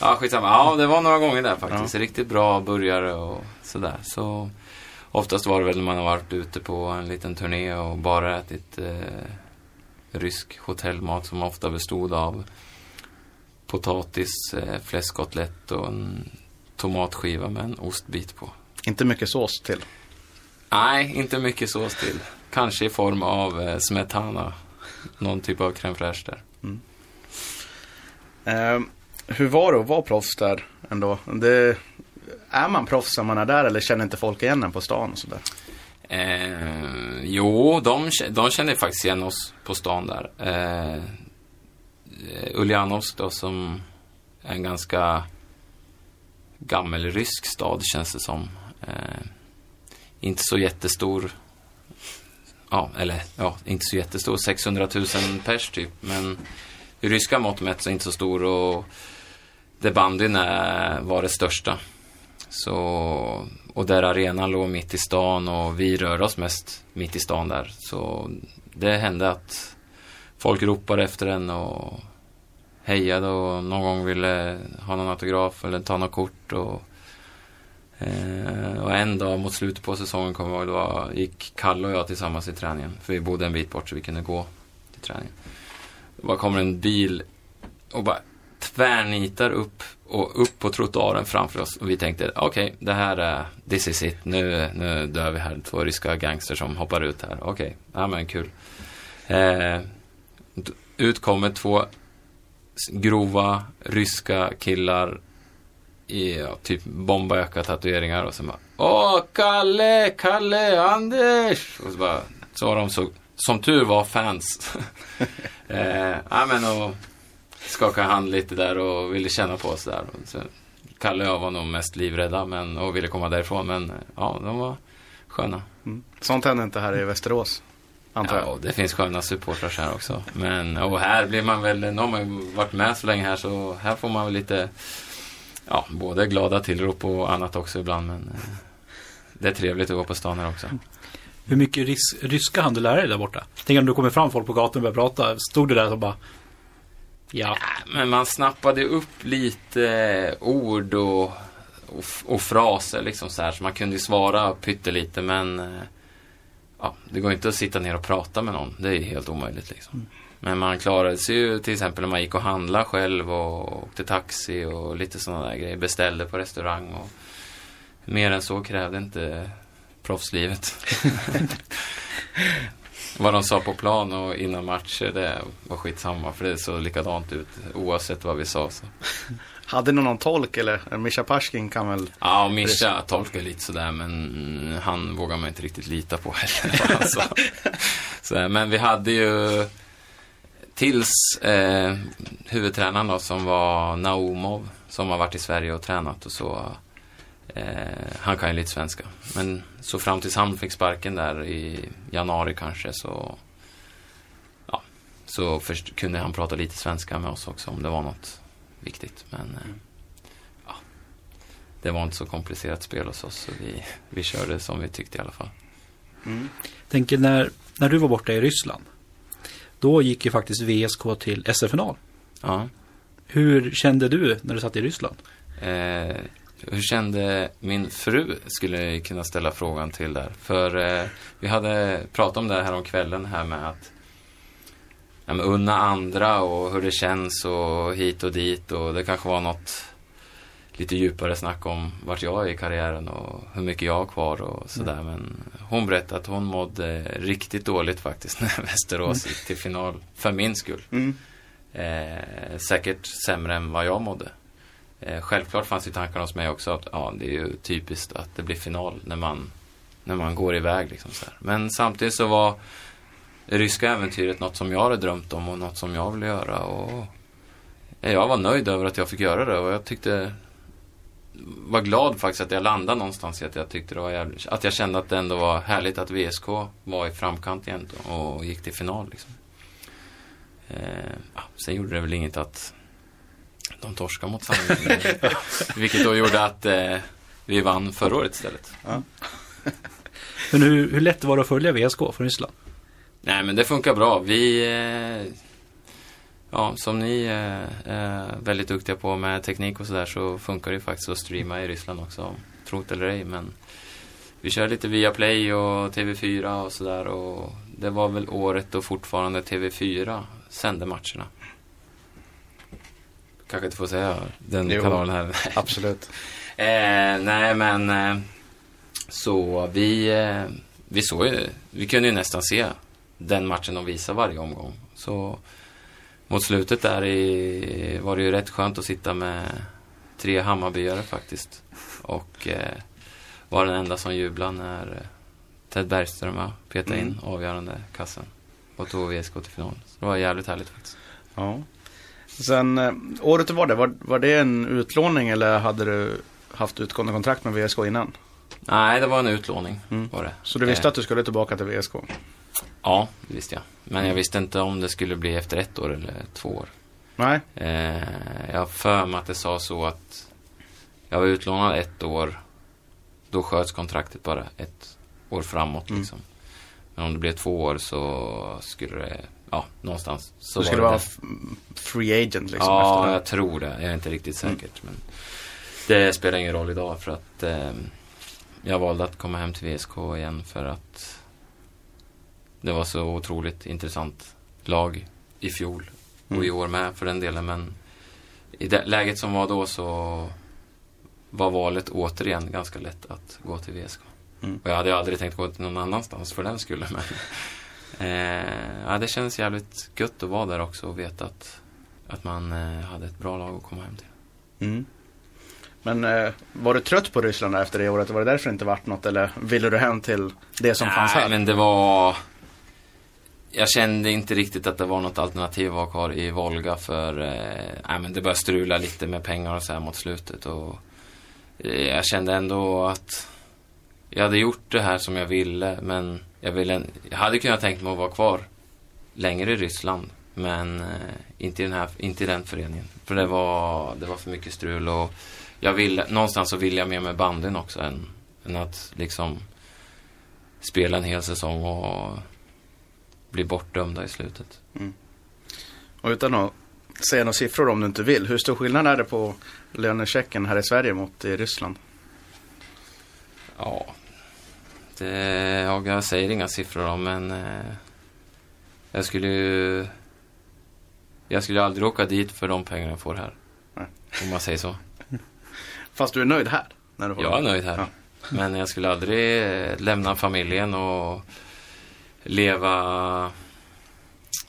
Ja, skitsamma. Ja, det var några gånger där faktiskt. Riktigt bra burgare och sådär. Så oftast var det väl när man har varit ute på en liten turné och bara ätit eh, rysk hotellmat som ofta bestod av potatis, eh, fläskkotlett och en tomatskiva med en ostbit på. Inte mycket sås till. Nej, inte mycket sås till. Kanske i form av eh, smetana. Någon typ av crème fraîche där. Eh, hur var det att vara proffs där ändå? Det, är man proffs när man är där eller känner inte folk igen en på stan och sådär? Eh, jo, de, de känner faktiskt igen oss på stan där. Eh, Uljanovsk då som är en ganska gammelrysk stad känns det som. Eh, inte så jättestor. Ja, eller ja, inte så jättestor. 600 000 pers typ. Men i ryska mått mätt så inte så stor och där bandyn var det största. Så, och där arenan låg mitt i stan och vi rör oss mest mitt i stan där. Så det hände att folk ropade efter en och hejade och någon gång ville ha någon autograf eller ta något kort. Och, eh, och en dag mot slutet på säsongen kommer jag ihåg, då gick Kalle och jag tillsammans i träningen. För vi bodde en bit bort så vi kunde gå till träningen. Då bara kommer en bil och bara tvärnitar upp och upp på trottoaren framför oss. Och vi tänkte, okej, okay, det här är, this is it. Nu, nu dör vi här. Två ryska gangsters som hoppar ut här. Okej, okay, ja men kul. Eh, ut kommer två grova ryska killar ja, typ bombaöka tatueringar och sen bara Åh, Kalle, Kalle, Anders! Och så bara, så var de så, som tur var fans. eh, men och skakade hand lite där och ville känna på oss där. Så, Kalle och jag var nog mest livrädda men, och ville komma därifrån men ja, de var sköna. Mm. Sånt händer inte här i Västerås? Antar jag. Ja, det finns sköna supportrar här också. Men, och här blir man väl, nu har man varit med så länge här så här får man väl lite, ja, både glada tillrop och annat också ibland. Men eh, det är trevligt att gå på stan här också. Hur mycket ris- ryska hann du lära dig där borta? Tänk om du kommer fram folk på gatan och börjar prata. Stod du där och bara Ja. Men man snappade upp lite ord och, och, och fraser liksom så här. Så man kunde svara pyttelite men eh, ja, det går inte att sitta ner och prata med någon. Det är helt omöjligt liksom. Mm. Men man klarade sig ju till exempel när man gick och handlade själv och åkte taxi och lite sådana där grejer. Beställde på restaurang och mer än så krävde inte proffslivet. vad de sa på plan och innan matcher, det var skitsamma. För det såg likadant ut oavsett vad vi sa. Så. Hade ni någon tolk eller? Mischa Pashkin kan väl? Ja, Mischa tolkar lite sådär men han vågar man inte riktigt lita på heller. alltså. så, men vi hade ju tills eh, huvudtränaren då, som var Naumov som har varit i Sverige och tränat och så Eh, han kan ju lite svenska. Men så fram tills han fick sparken där i januari kanske så ja, så först kunde han prata lite svenska med oss också om det var något viktigt. Men eh, ja, det var inte så komplicerat spel hos oss så vi, vi körde som vi tyckte i alla fall. Mm. Tänker när, när du var borta i Ryssland. Då gick ju faktiskt VSK till SF-final. Ja. Hur kände du när du satt i Ryssland? Eh, hur kände min fru, skulle jag kunna ställa frågan till där. För eh, vi hade pratat om det här om kvällen här med att ja, med unna andra och hur det känns och hit och dit och det kanske var något lite djupare snack om vart jag är i karriären och hur mycket jag har kvar och sådär. Mm. Men hon berättade att hon mådde riktigt dåligt faktiskt när Västerås gick till final, för min skull. Mm. Eh, säkert sämre än vad jag mådde. Eh, självklart fanns ju tankarna hos mig också att ja, det är ju typiskt att det blir final när man, när man går iväg. Liksom så här. Men samtidigt så var det ryska äventyret något som jag hade drömt om och något som jag ville göra. Och jag var nöjd över att jag fick göra det och jag tyckte var glad faktiskt att jag landade någonstans att jag tyckte det var jävligt, att jag kände att det ändå var härligt att VSK var i framkant igen och gick till final. Liksom. Eh, sen gjorde det väl inget att de torskade mot Sandviken. vilket då gjorde att eh, vi vann förra året istället. Ja. men hur, hur lätt var det att följa VSK från Ryssland? Nej men det funkar bra. Vi, eh, ja som ni eh, är väldigt duktiga på med teknik och sådär så funkar det faktiskt att streama i Ryssland också. Tro det eller ej men vi kör lite via Play och TV4 och sådär och det var väl året då fortfarande TV4 sände matcherna kanske inte får säga den jo, kanalen här. Absolut. eh, nej, men eh, så vi, eh, vi såg ju, vi kunde ju nästan se den matchen de visar varje omgång. Så mot slutet där i, var det ju rätt skönt att sitta med tre Hammarbyare faktiskt. Och eh, var den enda som jublade när Ted Bergström petade in mm. avgörande kassen och tog VSK till final. Så det var jävligt härligt faktiskt. Ja. Sen eh, året var där, var, var det en utlåning eller hade du haft utgående kontrakt med VSK innan? Nej, det var en utlåning. Mm. Var det. Så du visste eh. att du skulle tillbaka till VSK? Ja, det visste jag. Men jag visste inte om det skulle bli efter ett år eller två år. Nej. Eh, jag har för mig att det sa så att jag var utlånad ett år. Då sköts kontraktet bara ett år framåt. Mm. Liksom. Men om det blev två år så skulle det ja, någonstans. Så du skulle vara free agent liksom? Ja, jag tror det. Jag är inte riktigt säker. Mm. Men det spelar ingen roll idag för att eh, jag valde att komma hem till VSK igen för att det var så otroligt intressant lag i fjol och Mm. i år med för den delen. Men i det läget som var då så var valet återigen ganska lätt att gå till VSK. Mm. Och jag hade aldrig tänkt gå till någon annanstans för den skulle men eh, ja, det kändes jävligt gött att vara där också och veta att, att man eh, hade ett bra lag att komma hem till. Mm. Men eh, var du trött på Ryssland efter det året? Var det därför det inte vart något? Eller ville du hem till det som fanns Nej, här? men det var... Jag kände inte riktigt att det var något alternativ att vara kvar i Volga för eh, men det började strula lite med pengar och så här mot slutet. Och, eh, jag kände ändå att jag hade gjort det här som jag ville men jag, ville, jag hade kunnat tänkt mig att vara kvar längre i Ryssland. Men eh, inte, i den här, inte i den föreningen. För det var, det var för mycket strul och jag ville, någonstans så ville jag mer med banden bandyn också än, än att liksom spela en hel säsong och bli bortdömda i slutet. Och utan att säga några siffror om du inte vill. Hur stor skillnad är det på lönechecken här i Sverige mot i Ryssland? Ja, det, ja, jag säger inga siffror om, men eh, jag skulle ju... Jag skulle aldrig åka dit för de pengar jag får här. Nej. Om man säger så. Fast du är nöjd här? När du Jag är nöjd här. Ja. Men jag skulle aldrig eh, lämna familjen och leva...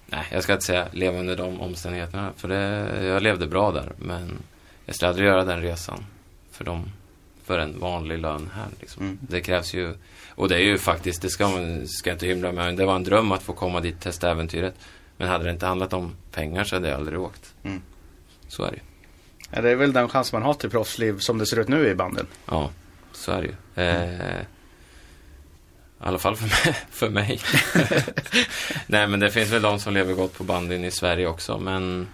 Nej, jag ska inte säga leva under de omständigheterna. För det, jag levde bra där. Men jag skulle aldrig göra den resan för, dem, för en vanlig lön här. Liksom. Mm. Det krävs ju... Och det är ju faktiskt, det ska man ska inte hymla med. Det var en dröm att få komma dit testa äventyret. Men hade det inte handlat om pengar så hade jag aldrig åkt. Mm. Så är det ju. Ja, det är väl den chans man har till proffsliv som det ser ut nu i banden. Ja, så är det ju. Eh, I alla fall för mig. För mig. Nej, men det finns väl de som lever gott på bandyn i Sverige också. Men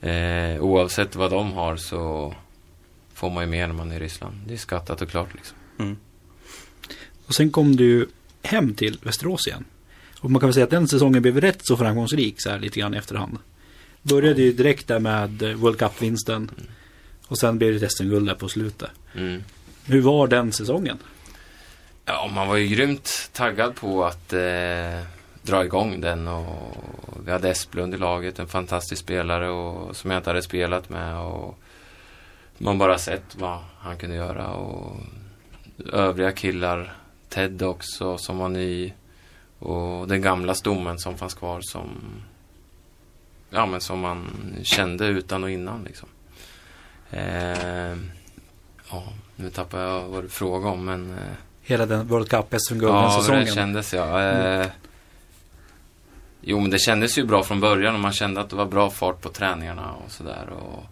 eh, oavsett vad de har så får man ju mer när man är i Ryssland. Det är skattat och klart liksom. Mm. Och sen kom du hem till Västerås igen. Och man kan väl säga att den säsongen blev rätt så framgångsrik så här lite grann i efterhand. Började ju direkt där med eh, World Cup-vinsten. Och sen blev det SM-guld där på slutet. Mm. Hur var den säsongen? Ja, man var ju grymt taggad på att eh, dra igång den och vi hade Esplund i laget, en fantastisk spelare och, som jag inte hade spelat med och man bara sett vad han kunde göra och övriga killar, Ted också som var ny och den gamla stommen som fanns kvar som ja men som man kände utan och innan liksom. Eh, ja, nu tappar jag vad du frågade om men eh, Hela den World Cup SM-gulden Ja, hur säsongen. det kändes ja. Eh, jo, men det kändes ju bra från början och man kände att det var bra fart på träningarna och sådär. Och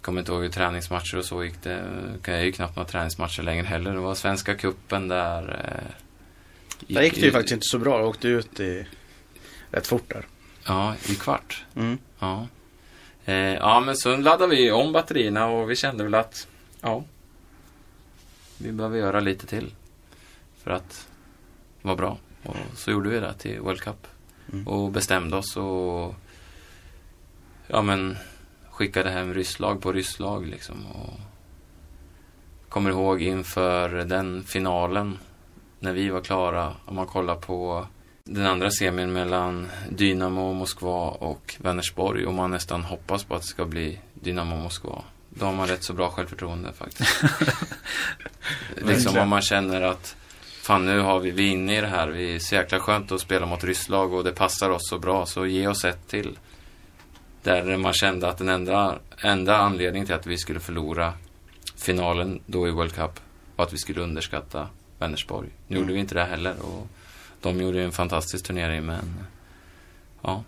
kommer inte ihåg hur träningsmatcher och så gick det. Jag är ju knappt några träningsmatcher längre heller. Det var Svenska kuppen där. Eh, Där gick det ju faktiskt inte så bra. Jag åkte ut i rätt fort där. Ja, i kvart. Mm. Ja. Eh, ja, men så laddade vi om batterierna och vi kände väl att ja, vi behöver göra lite till för att vara bra. Och så gjorde vi det till World Cup. Mm. Och bestämde oss och ja, men skickade hem rysslag på rysslag liksom. Och kommer ihåg inför den finalen när vi var klara, om man kollar på den andra semin mellan Dynamo Moskva och Vänersborg och man nästan hoppas på att det ska bli Dynamo Moskva. Då har man rätt så bra självförtroende faktiskt. liksom om man känner att fan nu har vi, vi är inne i det här, vi är så jäkla skönt att spela mot rysslag och det passar oss så bra så ge oss ett till. Där man kände att den enda, enda anledningen till att vi skulle förlora finalen då i World Cup var att vi skulle underskatta Vänersborg. Nu Mm. gjorde vi inte det heller och de gjorde en fantastisk turnering men ja,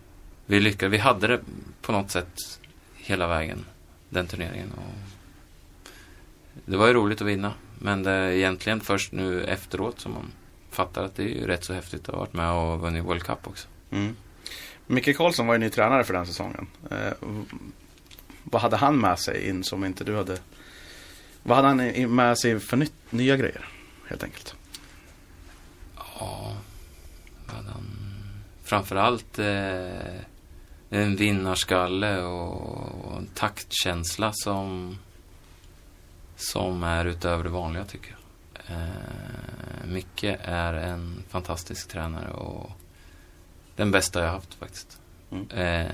vi lyckades. Vi hade det på något sätt hela vägen, den turneringen. Och det var ju roligt att vinna men det är egentligen först nu efteråt som man fattar att det är ju rätt så häftigt att ha varit med och vunnit World Cup också. Mm. Micke Karlsson var ju ny tränare för den säsongen. Eh, vad hade han med sig in som inte du hade? Vad hade han med sig för nytt, nya grejer? Helt enkelt. Ja, vad hade han? Framförallt eh, en vinnarskalle och, och en taktkänsla som, som är utöver det vanliga tycker jag. Eh, Micke är en fantastisk tränare och den bästa jag haft faktiskt. Mm. Eh,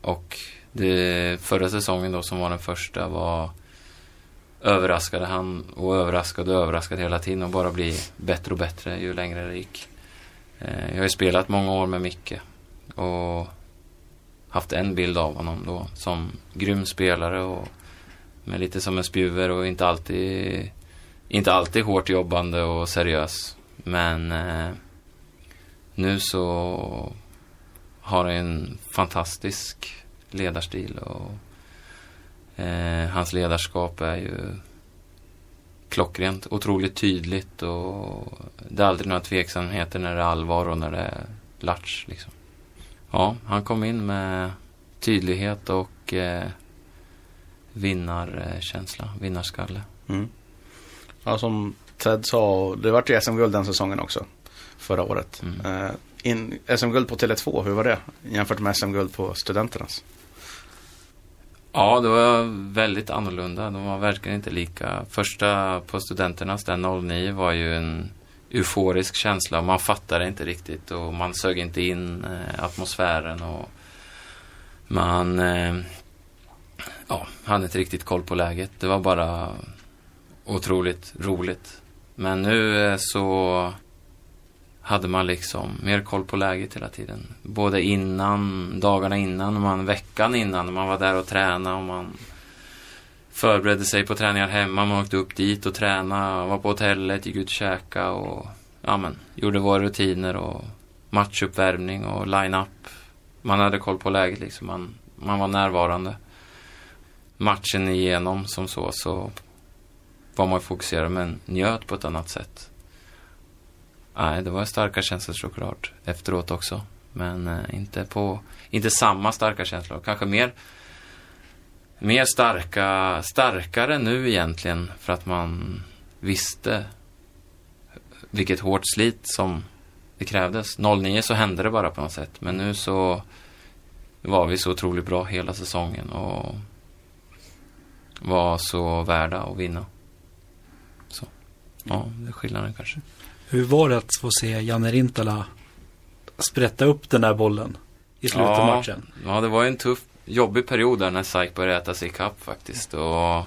och det, förra säsongen då som var den första var överraskade han och överraskade och överraskade hela tiden och bara bli bättre och bättre ju längre det gick. Eh, jag har ju spelat många år med Micke och haft en bild av honom då som grym spelare och med lite som en spjuver och inte alltid inte alltid hårt jobbande och seriös. Men eh, nu så har han en fantastisk ledarstil och eh, hans ledarskap är ju klockrent, otroligt tydligt och det är aldrig några tveksamheter när det är allvar och när det är latch liksom. Ja, han kom in med tydlighet och eh, vinnarkänsla, vinnarskalle. Mm. Ja, som Ted sa, det vart ju SM-guld den säsongen också. Förra året. Mm. Eh, in, SM-guld på Tele2, hur var det? Jämfört med SM-guld på Studenternas. Ja, det var väldigt annorlunda. De var verkligen inte lika. Första på Studenternas, den 09, var ju en euforisk känsla. Man fattade inte riktigt och man sög inte in eh, atmosfären och man eh, ja, hade inte riktigt koll på läget. Det var bara otroligt roligt. Men nu eh, så hade man liksom mer koll på läget hela tiden. Både innan, dagarna innan och man, veckan innan. Man var där och tränade och man förberedde sig på träningar hemma. Man åkte upp dit och tränade, var på hotellet, gick ut och käkade och ja, men, gjorde våra rutiner och matchuppvärmning och line-up. Man hade koll på läget liksom. Man, man var närvarande. Matchen igenom som så, så var man fokuserad men njöt på ett annat sätt. Nej, det var starka känslor såklart efteråt också. Men eh, inte på, inte samma starka känslor. Kanske mer, mer starka, starkare nu egentligen för att man visste vilket hårt slit som det krävdes. 09 så hände det bara på något sätt. Men nu så var vi så otroligt bra hela säsongen och var så värda att vinna. Så, ja, det är skillnaden kanske. Hur var det att få se Janne Rintala sprätta upp den där bollen i slutet av matchen? Ja, det var en tuff, jobbig period där när SAIK började äta sig ikapp faktiskt. Och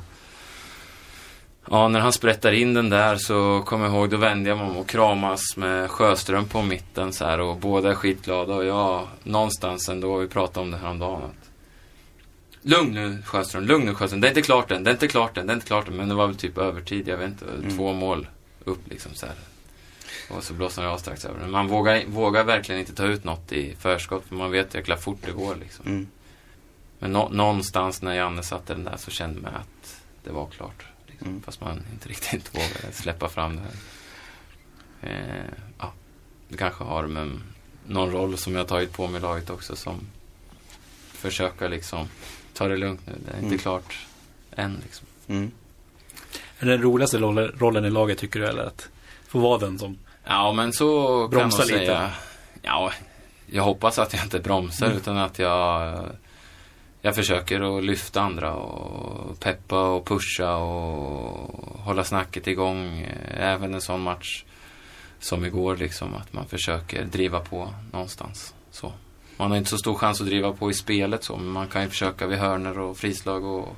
Ja, när han sprättar in den där så kommer jag ihåg, då vände jag mig om och kramas med Sjöström på mitten så här och båda är skitglada och jag, någonstans ändå, vi pratade om det här om dagen att Lugn nu Sjöström, lugn nu Sjöström, det är inte klart än, det är inte klart än, det är inte klart än, men det var väl typ övertid, jag vet inte, Mm. två mål upp liksom så här. Och så blåste han av strax över. Man vågar, vågar verkligen inte ta ut något i förskott för man vet jäkla fort det går liksom. Mm. Men nå- någonstans när Janne satte den där så kände man att det var klart. Liksom. Mm. Fast man inte riktigt vågade släppa fram det här. Eh, ja, det kanske har med någon roll som jag tagit på mig i laget också som försöka liksom ta det lugnt nu. Det är inte Mm. klart än liksom. Mm. Är det den roligaste rollen, rollen i laget tycker du eller att få vara den som Ja, men så kan jag Bromsa nog lite. säga. Ja, jag hoppas att jag inte bromsar Mm. utan att jag jag försöker att lyfta andra och peppa och pusha och hålla snacket igång. Även en sån match som igår liksom. Att man försöker driva på någonstans. Så. Man har inte så stor chans att driva på i spelet så. Men man kan ju försöka vid hörner och frislag och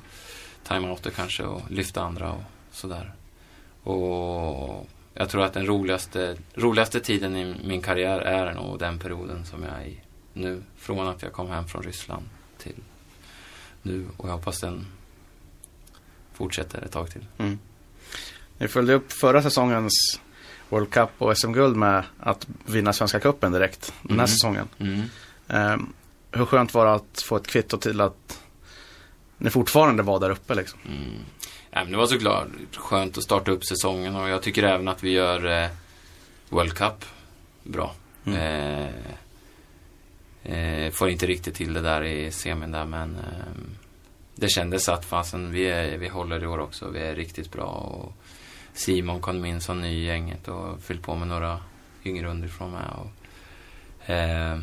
timeouter kanske och lyfta andra och sådär. Och jag tror att den roligaste, roligaste tiden i min karriär är nog den perioden som jag är i nu. Från att jag kom hem från Ryssland till nu. Och jag hoppas den fortsätter ett tag till. Mm. Ni följde upp förra säsongens World Cup och SM-guld med att vinna Svenska Cupen direkt den här Mm. säsongen. Mm. Ehm, hur skönt var det att få ett kvitto till att ni fortfarande var där uppe liksom? Mm. Ja, men det var såklart skönt att starta upp säsongen och jag tycker även att vi gör eh, World Cup bra. Mm. Eh, eh, får inte riktigt till det där i semin där men eh, det kändes att fasen, vi, är, vi håller i år också. Vi är riktigt bra och Simon kom in som ny i gänget och fyllt på med några yngre underifrån med. Och, eh,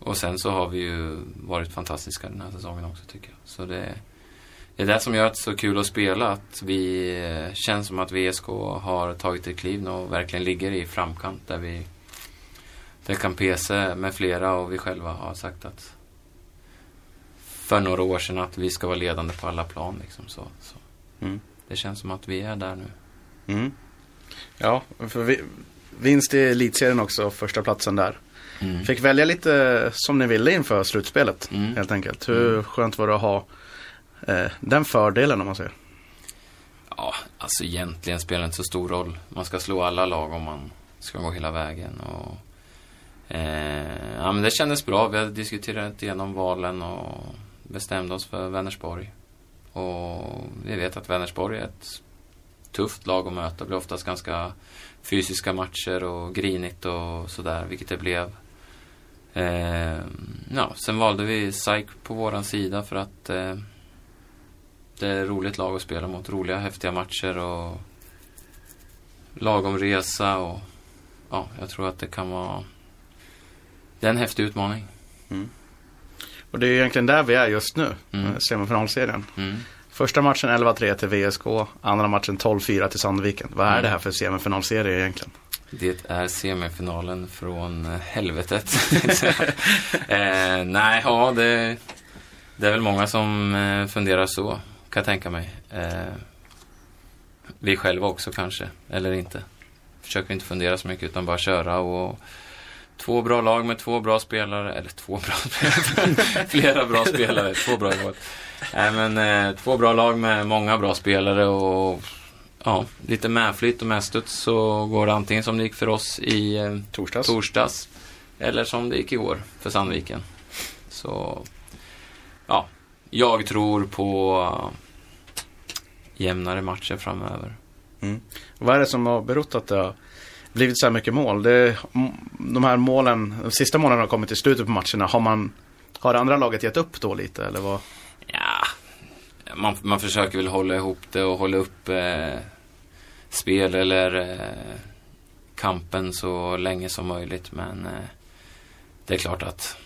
och sen så har vi ju varit fantastiska den här säsongen också tycker jag. Så det, det är det som gör att det är så kul att spela. Att vi eh, känns som att VSK har tagit ett kliv nu och verkligen ligger i framkant där vi, där PC med flera och vi själva har sagt att för några år sedan att vi ska vara ledande på alla plan. Liksom, så, så. Mm. Det känns som att vi är där nu. Mm. Ja, för vi, vinst i elitserien också, första platsen där. Mm. Fick välja lite som ni ville inför slutspelet Mm. helt enkelt. Hur skönt var det att ha eh, den fördelen om man säger? Ja, alltså egentligen spelar det inte så stor roll. Man ska slå alla lag om man ska gå hela vägen. Och, eh, ja, men det kändes bra. Vi hade diskuterat igenom valen och bestämde oss för Vänersborg. Och vi vet att Vänersborg är ett tufft lag att möta. Det blir oftast ganska fysiska matcher och grinigt och sådär, vilket det blev. Eh, ja, sen valde vi SAIK på våran sida för att eh, det är ett roligt lag att spela mot. Roliga, häftiga matcher och lagom resa och ja, jag tror att det kan vara det är en häftig utmaning. Och det är egentligen där vi är just nu, Mm. eh, semifinalserien. Mm. Första matchen 11-3 till VSK, andra matchen 12-4 till Sandviken. Vad är Mm. det här för semifinalserie egentligen? Det är semifinalen från eh, helvetet. eh, nej, ja, det, det är väl många som eh, funderar så, kan jag tänka mig. Eh, vi själva också kanske, eller inte. Försöker inte fundera så mycket utan bara köra och två bra lag med två bra spelare, eller två bra spelare, flera bra spelare, två bra lag. Nej men eh, två bra lag med många bra spelare och ja, lite medflytt och medstuds så går det antingen som det gick för oss i eh, Torsdags? torsdags eller som det gick igår för Sandviken. Så ja, jag tror på eh, jämnare matcher framöver. Vad är det som har berott att det har blivit så här mycket mål? Det, de här målen, de sista målen har kommit i slutet på matcherna. Har man har det andra laget gett upp då lite eller vad? Man, man försöker väl hålla ihop det och hålla upp eh, spel eller eh, kampen så länge som möjligt. Men eh, det är klart att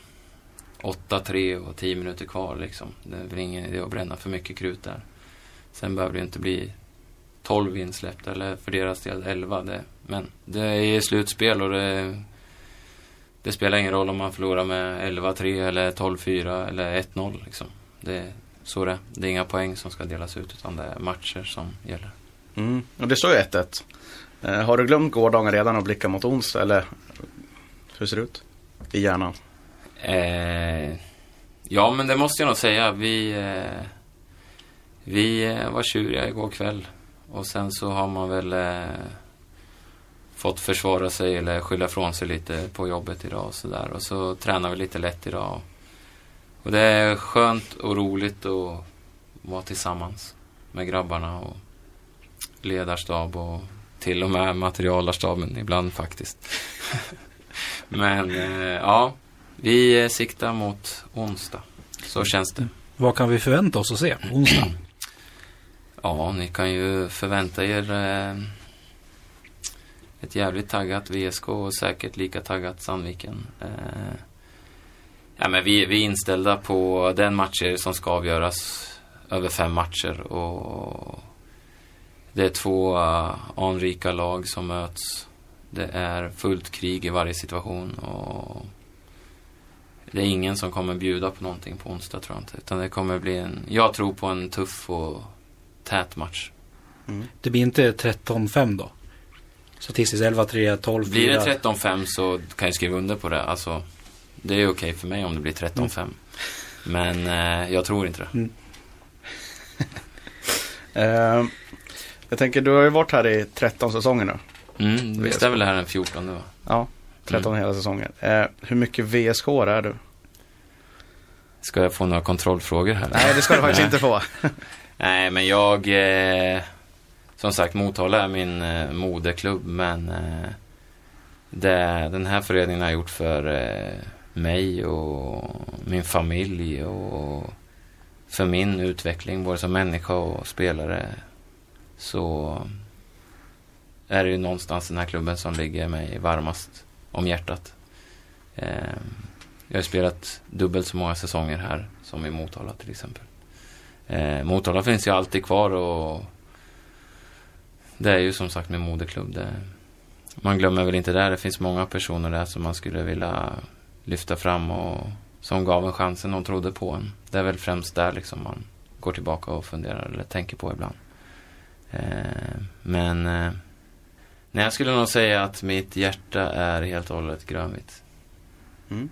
8-3 och 10 minuter kvar liksom. Det är väl ingen idé att bränna för mycket krut där. Sen behöver det inte bli 12 insläppta eller för deras del 11. Det, men det är slutspel och det, det spelar ingen roll om man förlorar med 11-3 eller 12-4 eller 1-0 liksom. Det, så det, det är inga poäng som ska delas ut utan det är matcher som gäller. Mm. Och det står ju 1-1. Eh, har du glömt gårdagen redan och blickar mot onsdag eller hur ser det ut? I hjärnan? Eh, ja, men det måste jag nog säga. Vi, eh, vi eh, var tjuriga igår kväll. Och sen så har man väl eh, fått försvara sig eller skylla från sig lite på jobbet idag och sådär. Och så tränar vi lite lätt idag. Och det är skönt och roligt att vara tillsammans med grabbarna och ledarstab och till och med materialarstaben ibland faktiskt. Men eh, ja, vi siktar mot onsdag. Så känns det. Vad kan vi förvänta oss att se onsdag? Ja, ni kan ju förvänta er eh, ett jävligt taggat VSK och säkert lika taggat Sandviken. Eh, ja, men vi, vi är inställda på den matcher som ska avgöras över fem matcher och det är två uh, anrika lag som möts. Det är fullt krig i varje situation och det är ingen som kommer bjuda på någonting på onsdag tror jag inte. Utan det kommer bli en, jag tror på en tuff och tät match. Det blir inte 13-5 då? Statistiskt 11-3, 12-4. Blir det 13-5 så kan jag skriva under på det. Alltså, det är okej för mig om det blir 13-5. Men eh, jag tror inte det. Eh, jag tänker, du har ju varit här i 13 säsonger nu. Mm, visst är väl det här den 14 va? Ja, 13 hela säsonger. Eh, hur mycket VSK är du? Ska jag få några kontrollfrågor här? Nej, det ska du faktiskt inte få. Nej, men jag... Eh, som sagt, Motala är min eh, moderklubb, men eh, det den här föreningen har gjort för eh, mig och min familj och för min utveckling, både som människa och spelare, så är det ju någonstans den här klubben som ligger mig varmast om hjärtat. Ehm, jag har spelat dubbelt så många säsonger här som i Motala till exempel. Eh, Motala finns ju alltid kvar och det är ju som sagt min moderklubb. Det, man glömmer väl inte där, det finns många personer där som man skulle vilja lyfta fram och som gav en chansen och trodde på en. Det är väl främst där liksom man går tillbaka och funderar eller tänker på ibland. Eh, men eh, nej, jag skulle nog säga att mitt hjärta är helt och hållet grönvitt. Mm.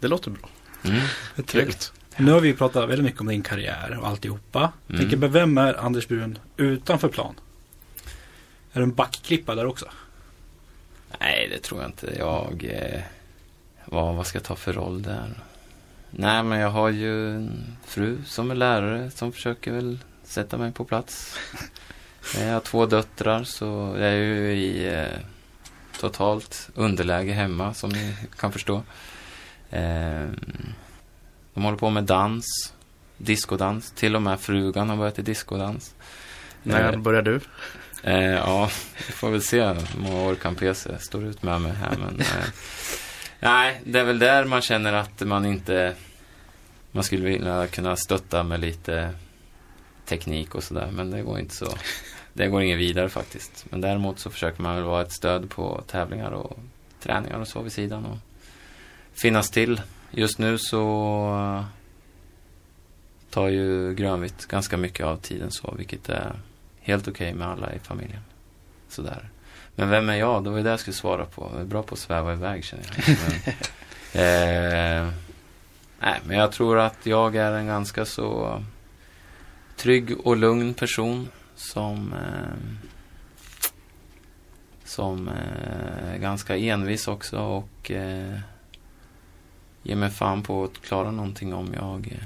Det låter bra. Mm. Tryggt. Nu har vi pratat väldigt mycket om din karriär och alltihopa. Mm. Tänker, vem är Anders Brun utanför plan? Är du en backklippa där också? Nej, det tror jag inte. Jag... Eh, vad, vad ska jag ta för roll där? Nej, men jag har ju en fru som är lärare som försöker väl sätta mig på plats. Jag har två döttrar så jag är ju i eh, totalt underläge hemma som ni kan förstå. Eh, de håller på med dans, diskodans. Till och med frugan har börjat i diskodans. När Eh, börjar du? Eh, ja, vi får väl se hur många år kan PC står ut med mig här. Men, eh, nej, det är väl där man känner att man inte... Man skulle vilja kunna stötta med lite teknik och sådär. Men det går inte så. Det går inget vidare faktiskt. Men däremot så försöker man väl vara ett stöd på tävlingar och träningar och så vid sidan. Och finnas till. Just nu så tar ju grönvitt ganska mycket av tiden så, vilket är helt okej med alla i familjen. Sådär. Men vem är jag? Det var ju det jag skulle svara på. Jag är bra på att sväva iväg känner jag. Men, eh, nej, men jag tror att jag är en ganska så trygg och lugn person som eh, som eh, är ganska envis också och eh, ger mig fan på att klara någonting om jag eh,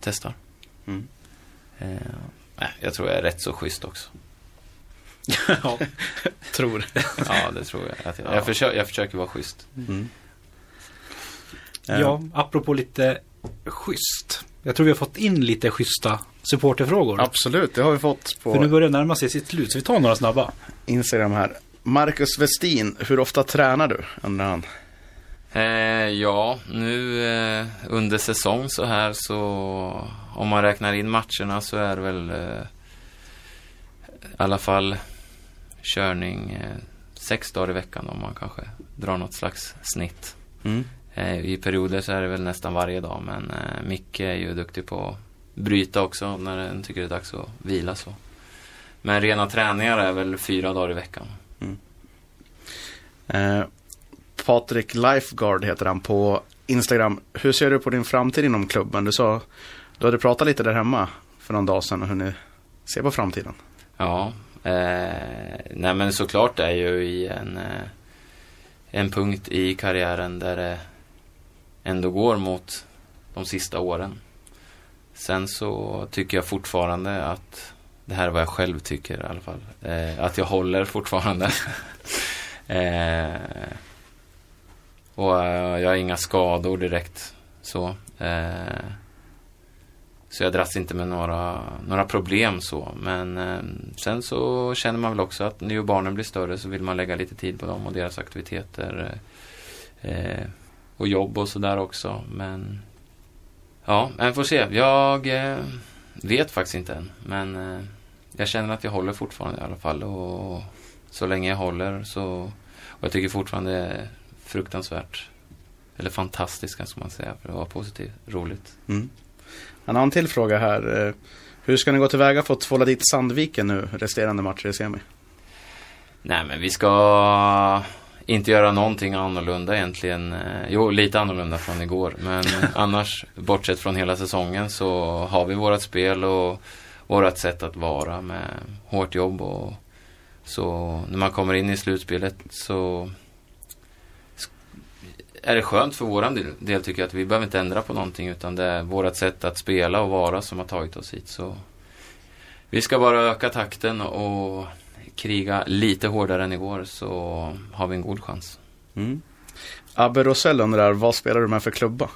testar. Mm. Eh, nej, jag tror jag är rätt så schysst också. ja. Tror. Ja, det tror jag. Jag, Ja. jag, försöker, jag försöker vara schysst. Mm. Eh, ja, apropå lite schysst. Jag tror vi har fått in lite schyssta supporterfrågor. Absolut, det har vi fått För nu på börjar det närma sig sitt slut, så vi tar några snabba. Instagram här. Marcus Westin, hur ofta tränar du? Undrar han. Eh, ja, nu eh, under säsong så här så om man räknar in matcherna så är det väl eh, i alla fall körning eh, sex dagar i veckan om man kanske drar något slags snitt. Mm. Eh, I perioder så är det väl nästan varje dag men eh, Micke är ju duktig på att bryta också när den tycker det är dags att vila så. Men rena träningar är väl fyra dagar i veckan. Eh, Patrik Lifeguard heter han på Instagram. Hur ser du på din framtid inom klubben? Du sa, du hade pratat lite där hemma för någon dag sedan och hur ni ser på framtiden. Ja, eh, nej men såklart är jag ju i en, eh, en punkt i karriären där det ändå går mot de sista åren. Sen så tycker jag fortfarande att, det här är vad jag själv tycker i alla fall, eh, att jag håller fortfarande. eh, och eh, jag har inga skador direkt så. Eh, så jag dras inte med några, några problem så. Men eh, sen så känner man väl också att nu barnen blir större så vill man lägga lite tid på dem och deras aktiviteter. Eh, eh, och jobb och sådär också. Men ja, men får se. Jag eh, vet faktiskt inte än. Men eh, jag känner att jag håller fortfarande i alla fall. Och så länge jag håller så... Och jag tycker fortfarande det är fruktansvärt. Eller fantastiskt kanske man säga. För det var positivt. Roligt. Mm. Han har en till fråga här. Eh, Hur ska ni gå tillväga för att tvåla dit Sandviken nu, resterande matcher i semi? Nej, men vi ska inte göra någonting annorlunda egentligen. Eh, Jo, lite annorlunda från igår. Men annars, bortsett från hela säsongen, så har vi vårt spel och vårt sätt att vara med hårt jobb. Och så när man kommer in i slutspelet så är det skönt för våran del, tycker jag att vi behöver inte ändra på någonting utan det är vårt sätt att spela och vara som har tagit oss hit. Så vi ska bara öka takten och kriga lite hårdare än igår så har vi en god chans. Mm. Abbe Rosell undrar, vad spelar du med för klubba?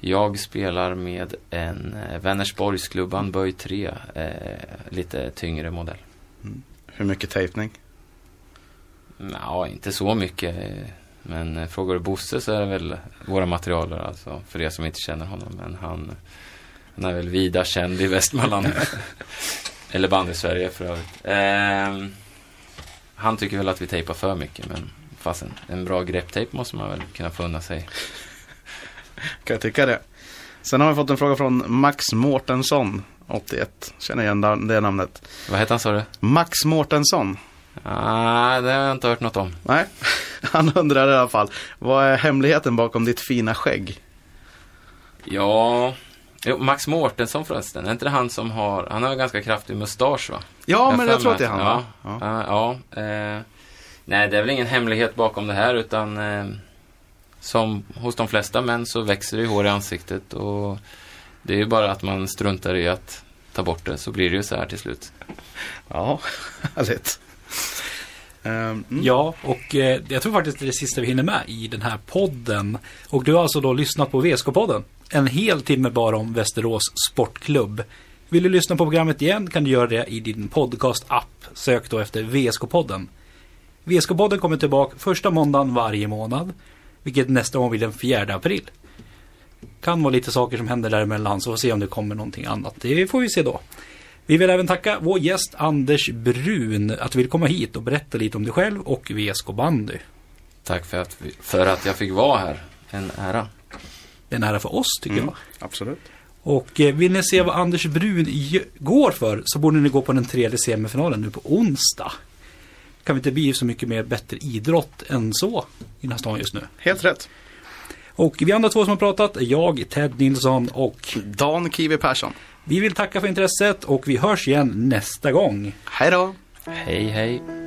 Jag spelar med en eh, Vänersborgsklubban böj 3, eh, lite tyngre modell. Hur mycket tejpning? Ja, inte så mycket. Eh, Men eh, frågar du Bosse så är det väl våra materialer alltså, för er som inte känner honom. Men han, han är väl vida känd i Västmanland. Eller band i Sverige för övrigt. Ehm, han tycker väl att vi tejpar för mycket, men fast en, bra grepptejp måste man väl kunna få unna sig. Kan jag tycka det. Sen har vi fått en fråga från Max Mårtensson, 81. Känner igen det namnet. Vad heter han sa du? Max Mårtensson. Ah, det har jag inte hört något om. Nej, han undrar i alla fall. Vad är hemligheten bakom ditt fina skägg? Ja, jo, Max Mårtensson förresten. Är inte det han som har, han har ganska kraftig mustasch va? Ja, har men jag tror att det är han. Ja, va? ja. ja eh, nej, det är väl ingen hemlighet bakom det här utan eh, som hos de flesta män så växer det ju hår i ansiktet och det är ju bara att man struntar i att ta bort det så blir det ju så här till slut. Ja, härligt. Eh, mm. Ja, och eh, jag tror faktiskt det är det sista vi hinner med i den här podden. Och du har alltså då lyssnat på VSK-podden. En hel timme bara om Västerås Sportklubb. Vill du lyssna på programmet igen kan du göra det i din podcast-app. Sök då efter VSK-podden. VSK-podden kommer tillbaka första måndagen varje månad. Vilket nästa gång blir den 4 april. Kan vara lite saker som händer däremellan så får vi se om det kommer någonting annat. Det får vi se då. Vi vill även tacka vår gäst Anders Brun att du vill komma hit och berätta lite om dig själv och VSK bandy. Tack för att, vi, för att jag fick vara här. En ära. En ära för oss tycker Mm, jag. absolut. Och eh, vill ni se vad Anders Brun går för så borde ni gå på den tredje semifinalen nu på onsdag. Kan vi inte bli så mycket mer bättre idrott än så i den här stan just nu. Helt rätt. Och vi andra två som har pratat jag, Ted Nilsson och Dan Kiwi Persson. Vi vill tacka för intresset och vi hörs igen nästa gång. Hej då! Hej, hej.